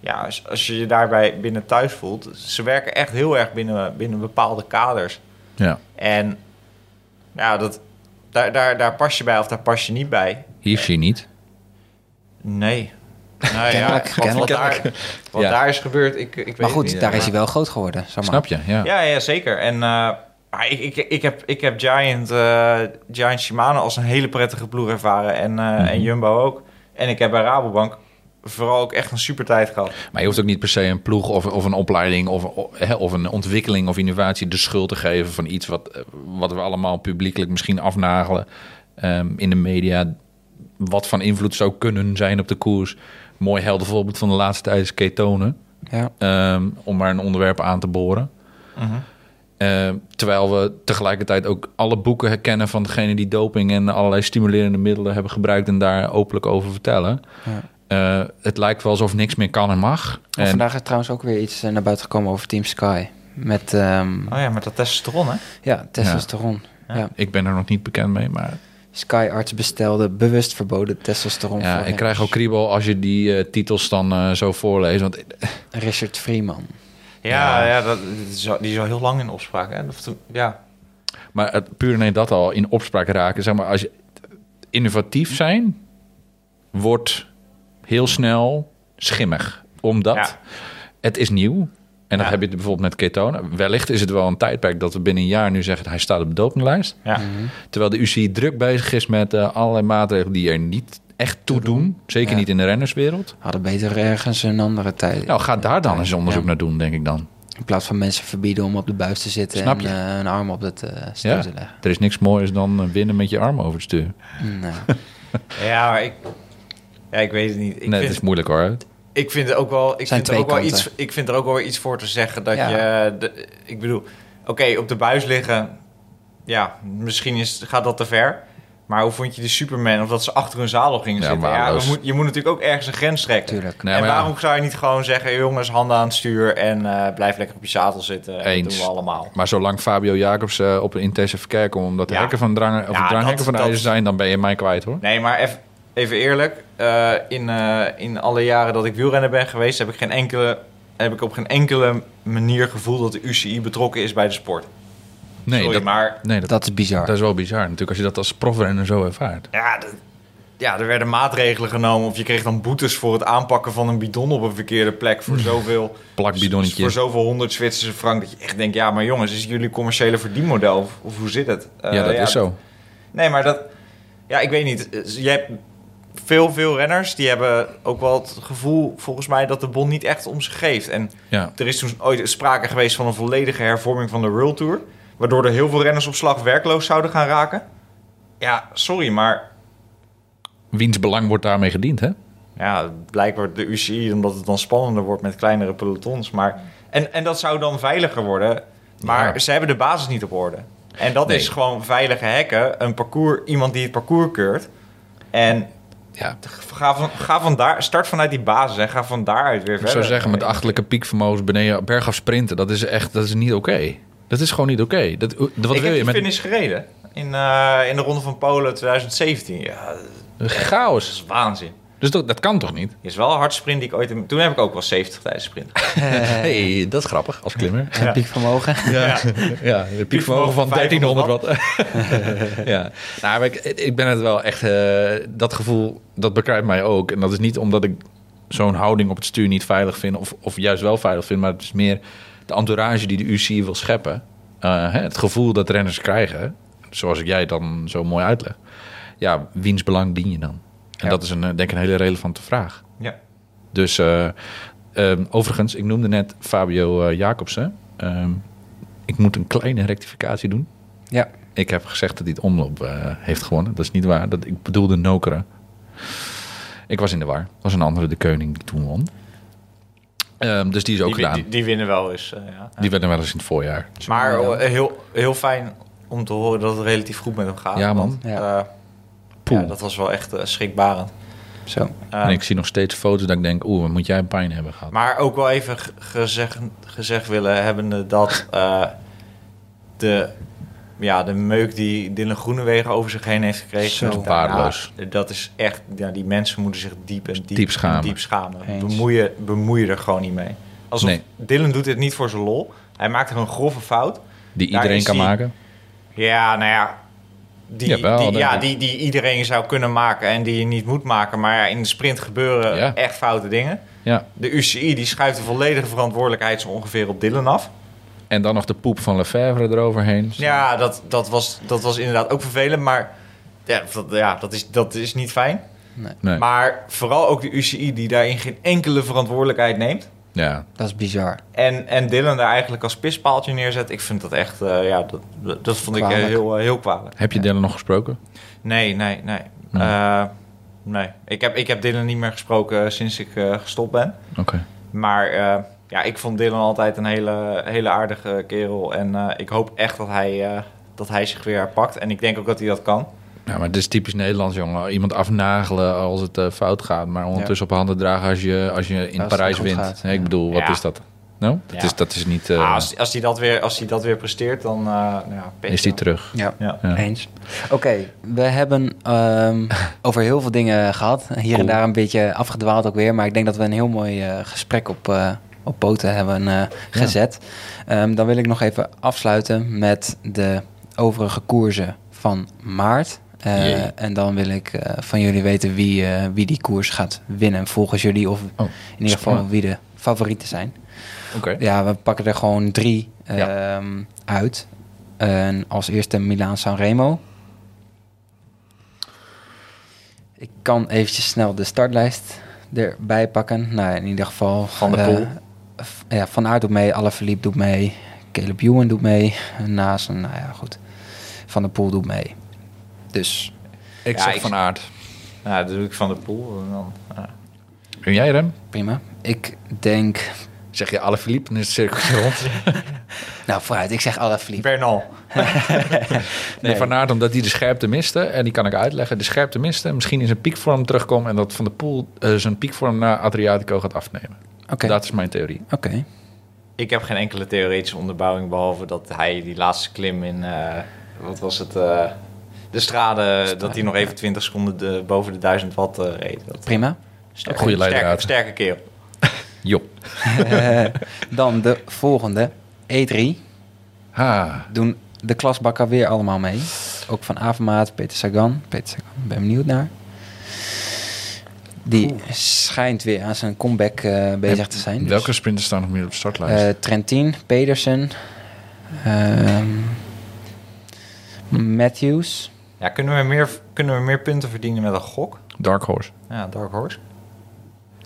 ja, als, als je je daarbij binnen thuis voelt, ze werken echt heel erg binnen, binnen bepaalde kaders. Ja. En ja, dat, daar, daar, daar pas je bij of daar pas je niet bij. Hier zie je niet. Nee. Nou ja, Kennelijk, wat, wat, daar, wat Ja. daar is gebeurd, ik, ik weet Maar goed, niet. daar is hij wel groot geworden. Zeg maar. Snap je? Ja. Ja, ja zeker. En eh, maar ik, ik, ik, heb, ik heb Giant, eh, Giant Shimano als een hele prettige ploeg ervaren. En, eh, en Jumbo ook. En ik heb bij Rabobank vooral ook echt een super tijd gehad. Maar je hoeft ook niet per se een ploeg of, of een opleiding of, hè, of een ontwikkeling of innovatie de schuld te geven van iets wat, wat we allemaal publiekelijk misschien afnagelen ehm, in de media. wat van invloed zou kunnen zijn op de koers. Mooi helder voorbeeld van de laatste tijd is ketonen. Ja. Ehm, om maar een onderwerp aan te boren. Mhm. Ehm, terwijl we tegelijkertijd ook alle boeken herkennen van degene die doping en allerlei stimulerende middelen hebben gebruikt en daar openlijk over vertellen. Ja. Eh, het lijkt wel alsof niks meer kan en mag. En En, vandaag is trouwens ook weer iets eh, naar buiten gekomen over Team Sky. Met ehm, Oh ja, met dat testosteron, hè? ja, testosteron. Ja. Ja. ik ben er nog niet bekend mee, maar Sky arts bestelde bewust verboden testosteron ja, ik krijg ook kriebel als je die eh, titels dan eh, zo voorleest. Want Richard Freeman. Ja, Ja. ja. dat, die, is al, heel lang in opspraak, hè? Of ja. Maar het, puur nee dat al in opspraak raken. Zeg maar, als je innovatief zijn, wordt heel snel schimmig. Omdat Ja. het is nieuw. En dat Ja. heb je bijvoorbeeld met ketonen. Wellicht is het wel een tijdperk dat we binnen een jaar nu zeggen... hij staat op de dopinglijst. Ja. Mhm. Terwijl de UCI druk bezig is met eh, allerlei maatregelen... die er niet echt toe doen. Zeker Ja. niet in de rennerswereld. Hadden beter ergens een andere tijd. Nou, ga daar dan eens onderzoek Ja. naar doen, denk ik dan. In plaats van mensen verbieden om op de buis te zitten Snap en je? eh, een arm op het eh stuur Ja. te leggen. Er is niks moois dan eh, winnen met je arm over het stuur. Nou, Ja, maar ik... Ja, ik weet het niet. Ik, nee, het vind, is moeilijk hoor. ik vind er ook wel... Ik Zijn vind, er ook wel twee iets, kanten. ik vind er ook wel iets voor te zeggen dat Ja. je... De, ik bedoel, oké, op de buis liggen... Ja, misschien is, gaat dat te ver. Maar hoe vond je de Superman? Of dat ze achter hun zadel gingen Ja, zitten? Ja, moet, je moet natuurlijk ook ergens een grens trekken. tuurlijk. Nee, en ja. waarom zou je niet gewoon zeggen... jongens, handen aan het stuur en eh, blijf lekker op je zadel zitten. En Eens. Dat doen we allemaal. Maar zolang Fabio Jacobs eh, op een intensive verkeer komt... omdat de Ja. hekken van drang, of de dranghekken van de ijzer zijn... dan ben je mij kwijt hoor. Nee, maar even, even eerlijk. eh, in, in alle jaren dat ik wielrenner ben geweest... heb ik, geen enkele, heb ik op geen enkele manier gevoeld... dat de UCI betrokken is bij de sport. Nee, Sorry, dat, maar... nee dat, Dat is bizar. dat is wel bizar natuurlijk... als je dat als profrenner zo ervaart. Ja, de- ja, er werden maatregelen genomen. Of je kreeg dan boetes voor het aanpakken van een bidon op een verkeerde plek. Voor zoveel, Plakbidonnetje. voor zoveel honderd Zwitserse frank. Dat je echt denkt, ja, maar jongens, is het jullie commerciële verdienmodel? Of, of hoe zit het? Eh, ja, dat is zo. Nee, maar dat... Ja, ik weet niet. Je hebt veel, veel renners... die hebben ook wel het gevoel, volgens mij... dat de bond niet echt om ze geeft. En Ja. er is toen ooit sprake geweest van een volledige hervorming van de World Tour... waardoor er heel veel renners op slag werkloos zouden gaan raken. Ja, sorry, maar... Wiens belang wordt daarmee gediend, hè? Ja, blijkbaar de UCI, omdat het dan spannender wordt met kleinere pelotons. Maar, en, en dat zou dan veiliger worden. Maar Ja. ze hebben de basis niet op orde. En dat Nee. is gewoon veilige hekken. Een parcours, iemand die het parcours keurt. En Ja. ga van, ga van daar, start vanuit die basis en ga van daaruit weer Ik verder. zou zeggen, met achterlijke piekvermogens beneden bergaf sprinten... dat is echt dat is niet oké. Dat is gewoon niet oké. Dat, wat ik wil heb je met finish gereden. In, eh, in de Ronde van Polen 2017. Ja, dat chaos? is waanzin. Dus dat, dat kan toch niet? Is wel een hard sprint die ik ooit... in- Toen heb ik ook wel 70 tijdens sprint. hey, dat is grappig als klimmer. En piekvermogen. Ja, ja de piekvermogen van 1300 watt. ja, nou, maar ik, ik ben het wel echt... eh, dat gevoel, dat bekruipt mij ook. En dat is niet omdat ik zo'n houding op het stuur niet veilig vind... of, of juist wel veilig vind, maar het is meer de entourage die de UCI wil scheppen. Eh, het gevoel dat renners krijgen, zoals ik jij dan zo mooi uitleg. Ja, wiens belang dien je dan? En Ja. dat is een, eh, denk ik een hele relevante vraag. Ja. Dus eh, ehm, overigens, ik noemde net Fabio Jacobsen. Ehm, ik moet een kleine rectificatie doen. Ja. Ik heb gezegd dat hij het omloop heeft gewonnen. Dat is niet waar. Dat, ik bedoelde Nokere. Ik was in de war. Dat was een andere de Keuning die toen won. Ehm, dus die is ook Die, gedaan. die, Die, die winnen wel eens. eh, ja. werden wel eens in het voorjaar. Maar Ja. eh, heel, heel fijn om te horen dat het relatief goed met hem gaat. Ja, man. Want, Ja. eh, Poeh. ja, dat was wel echt schrikbarend. Zo. Eh, en ik zie nog steeds foto's dat ik denk... oeh, wat moet jij pijn hebben gehad. Maar ook wel even gezegd, gezegd willen hebben dat eh, de, ja, de meuk die Dylan Groenewegen over zich heen heeft gekregen... Zo. ja, Waardeloos. dat is echt... Ja, die mensen moeten zich diep en diep, Diep schamen. en diep schamen. Eens. Bemoei je, bemoei je er gewoon niet mee. Alsof Nee. Dylan doet dit niet voor zijn lol. Hij maakt er een grove fout. die daar iedereen kan die- maken. Ja, nou ja. Die, Jawel, die, denk ja, die, die iedereen zou kunnen maken en die je niet moet maken. Maar ja, in de sprint gebeuren Ja. echt foute dingen. Ja. De UCI die schuift de volledige verantwoordelijkheid zo ongeveer op Dylan af. En dan nog de poep van Lefebvre eroverheen. Ja, dat, dat, was, dat was inderdaad ook vervelend. Maar ja, dat, ja, dat, is, dat is niet fijn. Nee. Maar vooral ook de UCI die daarin geen enkele verantwoordelijkheid neemt. Ja. Dat is bizar. En, en Dylan daar eigenlijk als pispaaltje neerzet. Ik vind dat echt, eh, ja, dat, dat vond ik eh, heel, eh, heel kwalijk. Heb je Dylan nog gesproken? Nee, nee, nee. Nee, ik heb, ik heb Dylan niet meer gesproken sinds ik eh, gestopt ben. Oké. Maar eh, ja, ik vond Dylan altijd een hele, hele aardige kerel. En eh, ik hoop echt dat hij, eh, dat hij zich weer herpakt. En ik denk ook dat hij dat kan. Ja, maar het is typisch Nederlands, jongen. Iemand afnagelen als het eh, fout gaat, maar ondertussen op handen dragen als je, als je in Als Parijs wint. gaat, ik bedoel, wat Ja. is dat? Nou, dat, Ja. is, dat is niet... eh, Ah, als, als, hij dat weer, als hij dat weer presteert, dan eh, nou ja, is dan. terug. Ja. Ja. Ja. Eens. Oké, we hebben ehm, over heel veel dingen gehad. Hier en daar een beetje afgedwaald ook weer. Maar ik denk dat we een heel mooi eh, gesprek op, eh, op poten hebben eh, gezet. Ehm, dan wil ik nog even afsluiten met de overige koersen van maart. Eh, en dan wil ik eh, van jullie weten wie, wie die koers gaat winnen volgens jullie. Of Oh, in ieder geval wie de favorieten zijn. Oké. Ja, we pakken er gewoon drie Ja. ehm, uit. En als eerste Milaan Sanremo. Ik kan eventjes snel de startlijst erbij pakken. Nou, in ieder geval... Van eh, Poel. Ja, Van Aert doet mee, Alaphilippe doet mee, Caleb Ewan doet mee. En naast, nou ja, goed. Van der Poel doet mee. Dus Ik Ja, zeg ik- Van Aert. Ja, dat doe ik van de pool. En dan, ja. En jij, Rem? prima. Ik denk... Zeg je alle Philippe, dan is het cirkeltje rond. Nou, vooruit. Ik zeg Alaphilippe. Bernal. Nee, Van Aert omdat hij de scherpte miste. En die kan ik uitleggen. De scherpte miste. Misschien in zijn piekvorm terugkomt. En dat Van de Poel eh, zijn piekvorm naar Adriatico gaat afnemen. Oké, Dat is mijn theorie. oké. Ik heb geen enkele theoretische onderbouwing. Behalve dat hij die laatste klim in... eh, wat was het? eh, de strade, dat hij nog even 20 seconden de, boven de 1000 watt eh, reed. Dat, Prima. sterke, sterke, leidraad. sterke kerel. Jo. Eh, dan de volgende. E3. Ha. Doen de klasbakken weer allemaal mee. Ook van Avermaat, Peter Sagan. Peter Sagan, ben benieuwd naar. Die schijnt weer aan zijn comeback eh, bezig te zijn. Dus, Welke sprinters staan nog meer op de startlijst? eh, Trentin, Pedersen, ehm, Matthews. Ja, kunnen we, meer, kunnen we meer punten verdienen met een gok? Dark Horse. Ja, Dark Horse.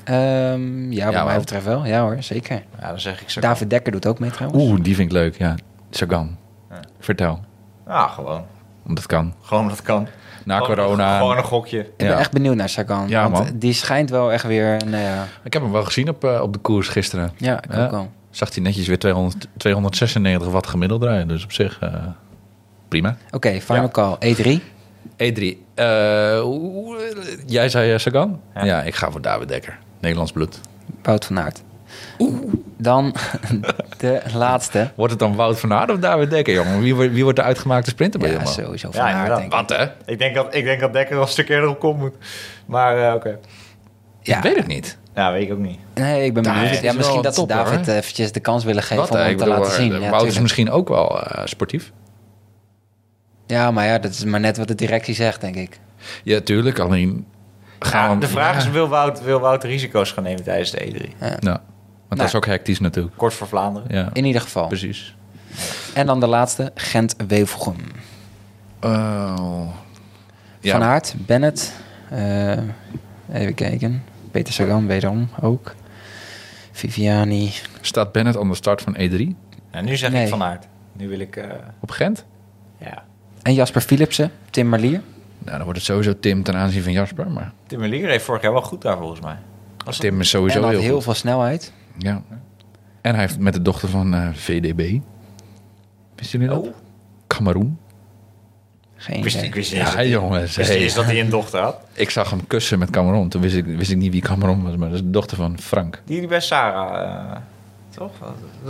Ehm, ja, wat Ja, mij wel. betreft wel. Ja hoor, zeker. Ja, dan zeg ik zo. David Dekker doet ook mee trouwens. Oeh, die vind ik leuk. Ja. Sagan. Ja. Vertel. Ja, gewoon. Want dat kan. Gewoon dat kan. Na Gewoon- corona. Gewoon een gokje. Ik ben Ja. echt benieuwd naar Sagan. Ja, want man. die schijnt wel echt weer... Nou ja, Ik heb hem wel gezien op, eh, op de koers gisteren. ja ik Ja. ook wel. Zag hij netjes weer 200, 296 watt gemiddeld rijden. Dus op zich eh, prima. Oké, final Ja. call. E E3. E3. eh, hoe- jij zei Sagan? Ja. Ja. ik ga voor David Dekker. Nederlands bloed. Wout van Aert. Dan de laatste. Wordt het dan Wout van Aert of David Dekker, jongen? Wie, wordt- wie wordt de uitgemaakte sprinter bij Ja, sowieso van Ja, Aert, denk ik. Wat, hè? Ik denk dat, ik denk dat Dekker al een stuk eerder op kop moet. Maar eh, oké. Ja. Ik weet het niet. Ja, weet ik ook niet. Nee, ik ben benieuwd. ja, misschien wel dat ze David hoor. eventjes de kans willen geven Wat, om hem te bedoel, laten eh, zien. Ja, Wout is misschien ook wel eh, sportief. ja, maar ja, dat is maar net wat de directie zegt, denk ik. Ja, tuurlijk. Alleen gaan Ja, de vraag ja. is, wil Wout, wil Wout risico's gaan nemen tijdens de E3? Ja. Dat is ook hectisch natuurlijk. Kort voor Vlaanderen. Ja, In ieder geval. precies. En dan de laatste, Gent-Wevelgem. Oh. Ja, Van Aert, Bennett. eh, even kijken. Peter Sagan wederom ook. Viviani. Staat Bennett aan de start van E3 En nu zeg Nee. ik Van Aert. Nu wil ik... eh, op Gent? ja. En Jasper Philipsen, Tim Merlier. Nou, dan wordt het sowieso Tim ten aanzien van Jasper. Maar Tim Merlier heeft vorig jaar wel goed daar volgens mij. Was Tim is sowieso en had heel, heel goed. veel snelheid. Ja. En hij heeft met de dochter van eh, VDB. Wisten jullie dat? Oh. Cameroen. Geen wist, idee. ik wist niet Ja, eens dat hij- jongens. wist hey. eens dat hij een dochter had. Ik zag hem kussen met Cameroen. Toen wist ik, wist ik niet wie Cameroen was, maar dat is de dochter van Frank. Die bij Sarah, eh, toch?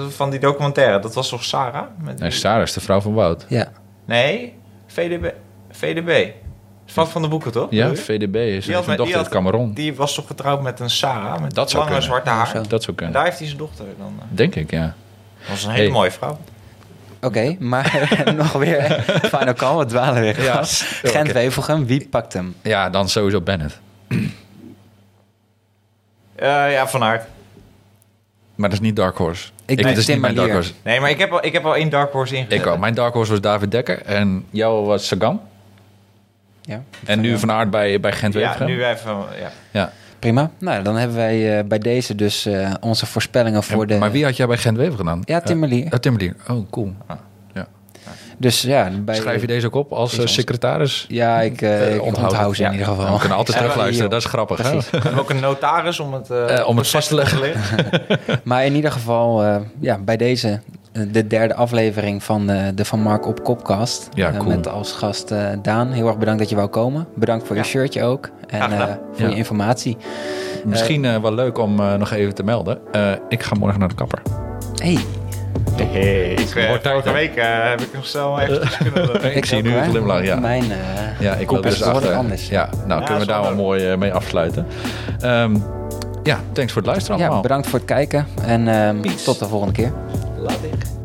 Van die documentaire, dat was toch Sarah? Met Nee, die- Sarah is de vrouw van Wout. Ja, Nee, VDB. VDB. Van Van de Boeken, toch? Ja? VDB is, Die had een met- dochter uit had- Cameroen. Die was toch getrouwd met een Sarah? Met Dat zou lange kunnen. zwarte haar. Dat zou En kunnen. daar heeft hij zijn dochter dan. eh. Denk ik, ja. Dat was een hele Hey. mooie vrouw. oké. maar nog weer final call. We dwalen weer Ja. Gent-Wevelgem, wie pakt hem? Ja, dan sowieso Bennett. Eh, ja, Van Aert. Maar dat is niet Dark Horse. Ik Ik, dat is niet mijn Dark. Horse. Nee, maar ik heb al, ik heb al één Dark Horse ingezet. Ik ook. Mijn Dark Horse was David Dekker. En jouw was Sagan. Ja, En nu Van Aert bij, bij gent Ja, nu even... Ja. Ja. prima. Nou, dan hebben wij eh, bij deze dus eh, onze voorspellingen voor de... Maar wie had jij bij gent gedaan? Ja, Tim Merlier. Uh, Tim Merlier. Oh, cool. Ja. Dus ja, bij, Schrijf je deze ook op als eh, secretaris? Ja, ik, uh, Eh, ik onthoud ze in Ja. ieder geval. We kunnen altijd terugluisteren, dat is grappig. We hebben ook een notaris om het, eh, Eh, om het vast te leggen. Maar in ieder geval, eh, ja, bij deze, eh, de derde aflevering van eh, de Van Mark op Kopkast. Ja, Eh, cool. met als gast eh, Daan. Heel erg bedankt dat je wou komen. Bedankt voor Ja. je shirtje ook. En eh, voor Ja. je informatie. Misschien eh, wel leuk om eh, nog even te melden. Eh, ik ga morgen naar de kapper. Hey, Hey, ik, eh, Wordt tijd, vorige hè? week eh, heb ik nog zo eventjes kunnen... ik zie ook, nu een glimlach, ja. Mijn, eh, Ja, ik Kop wil is dus achter. anders. Ja, nou Ja, kunnen we daar wel mooi eh, mee afsluiten. Ehm, ja, thanks voor het luisteren ja, allemaal. bedankt voor het kijken. En ehm, tot de volgende keer. Love it.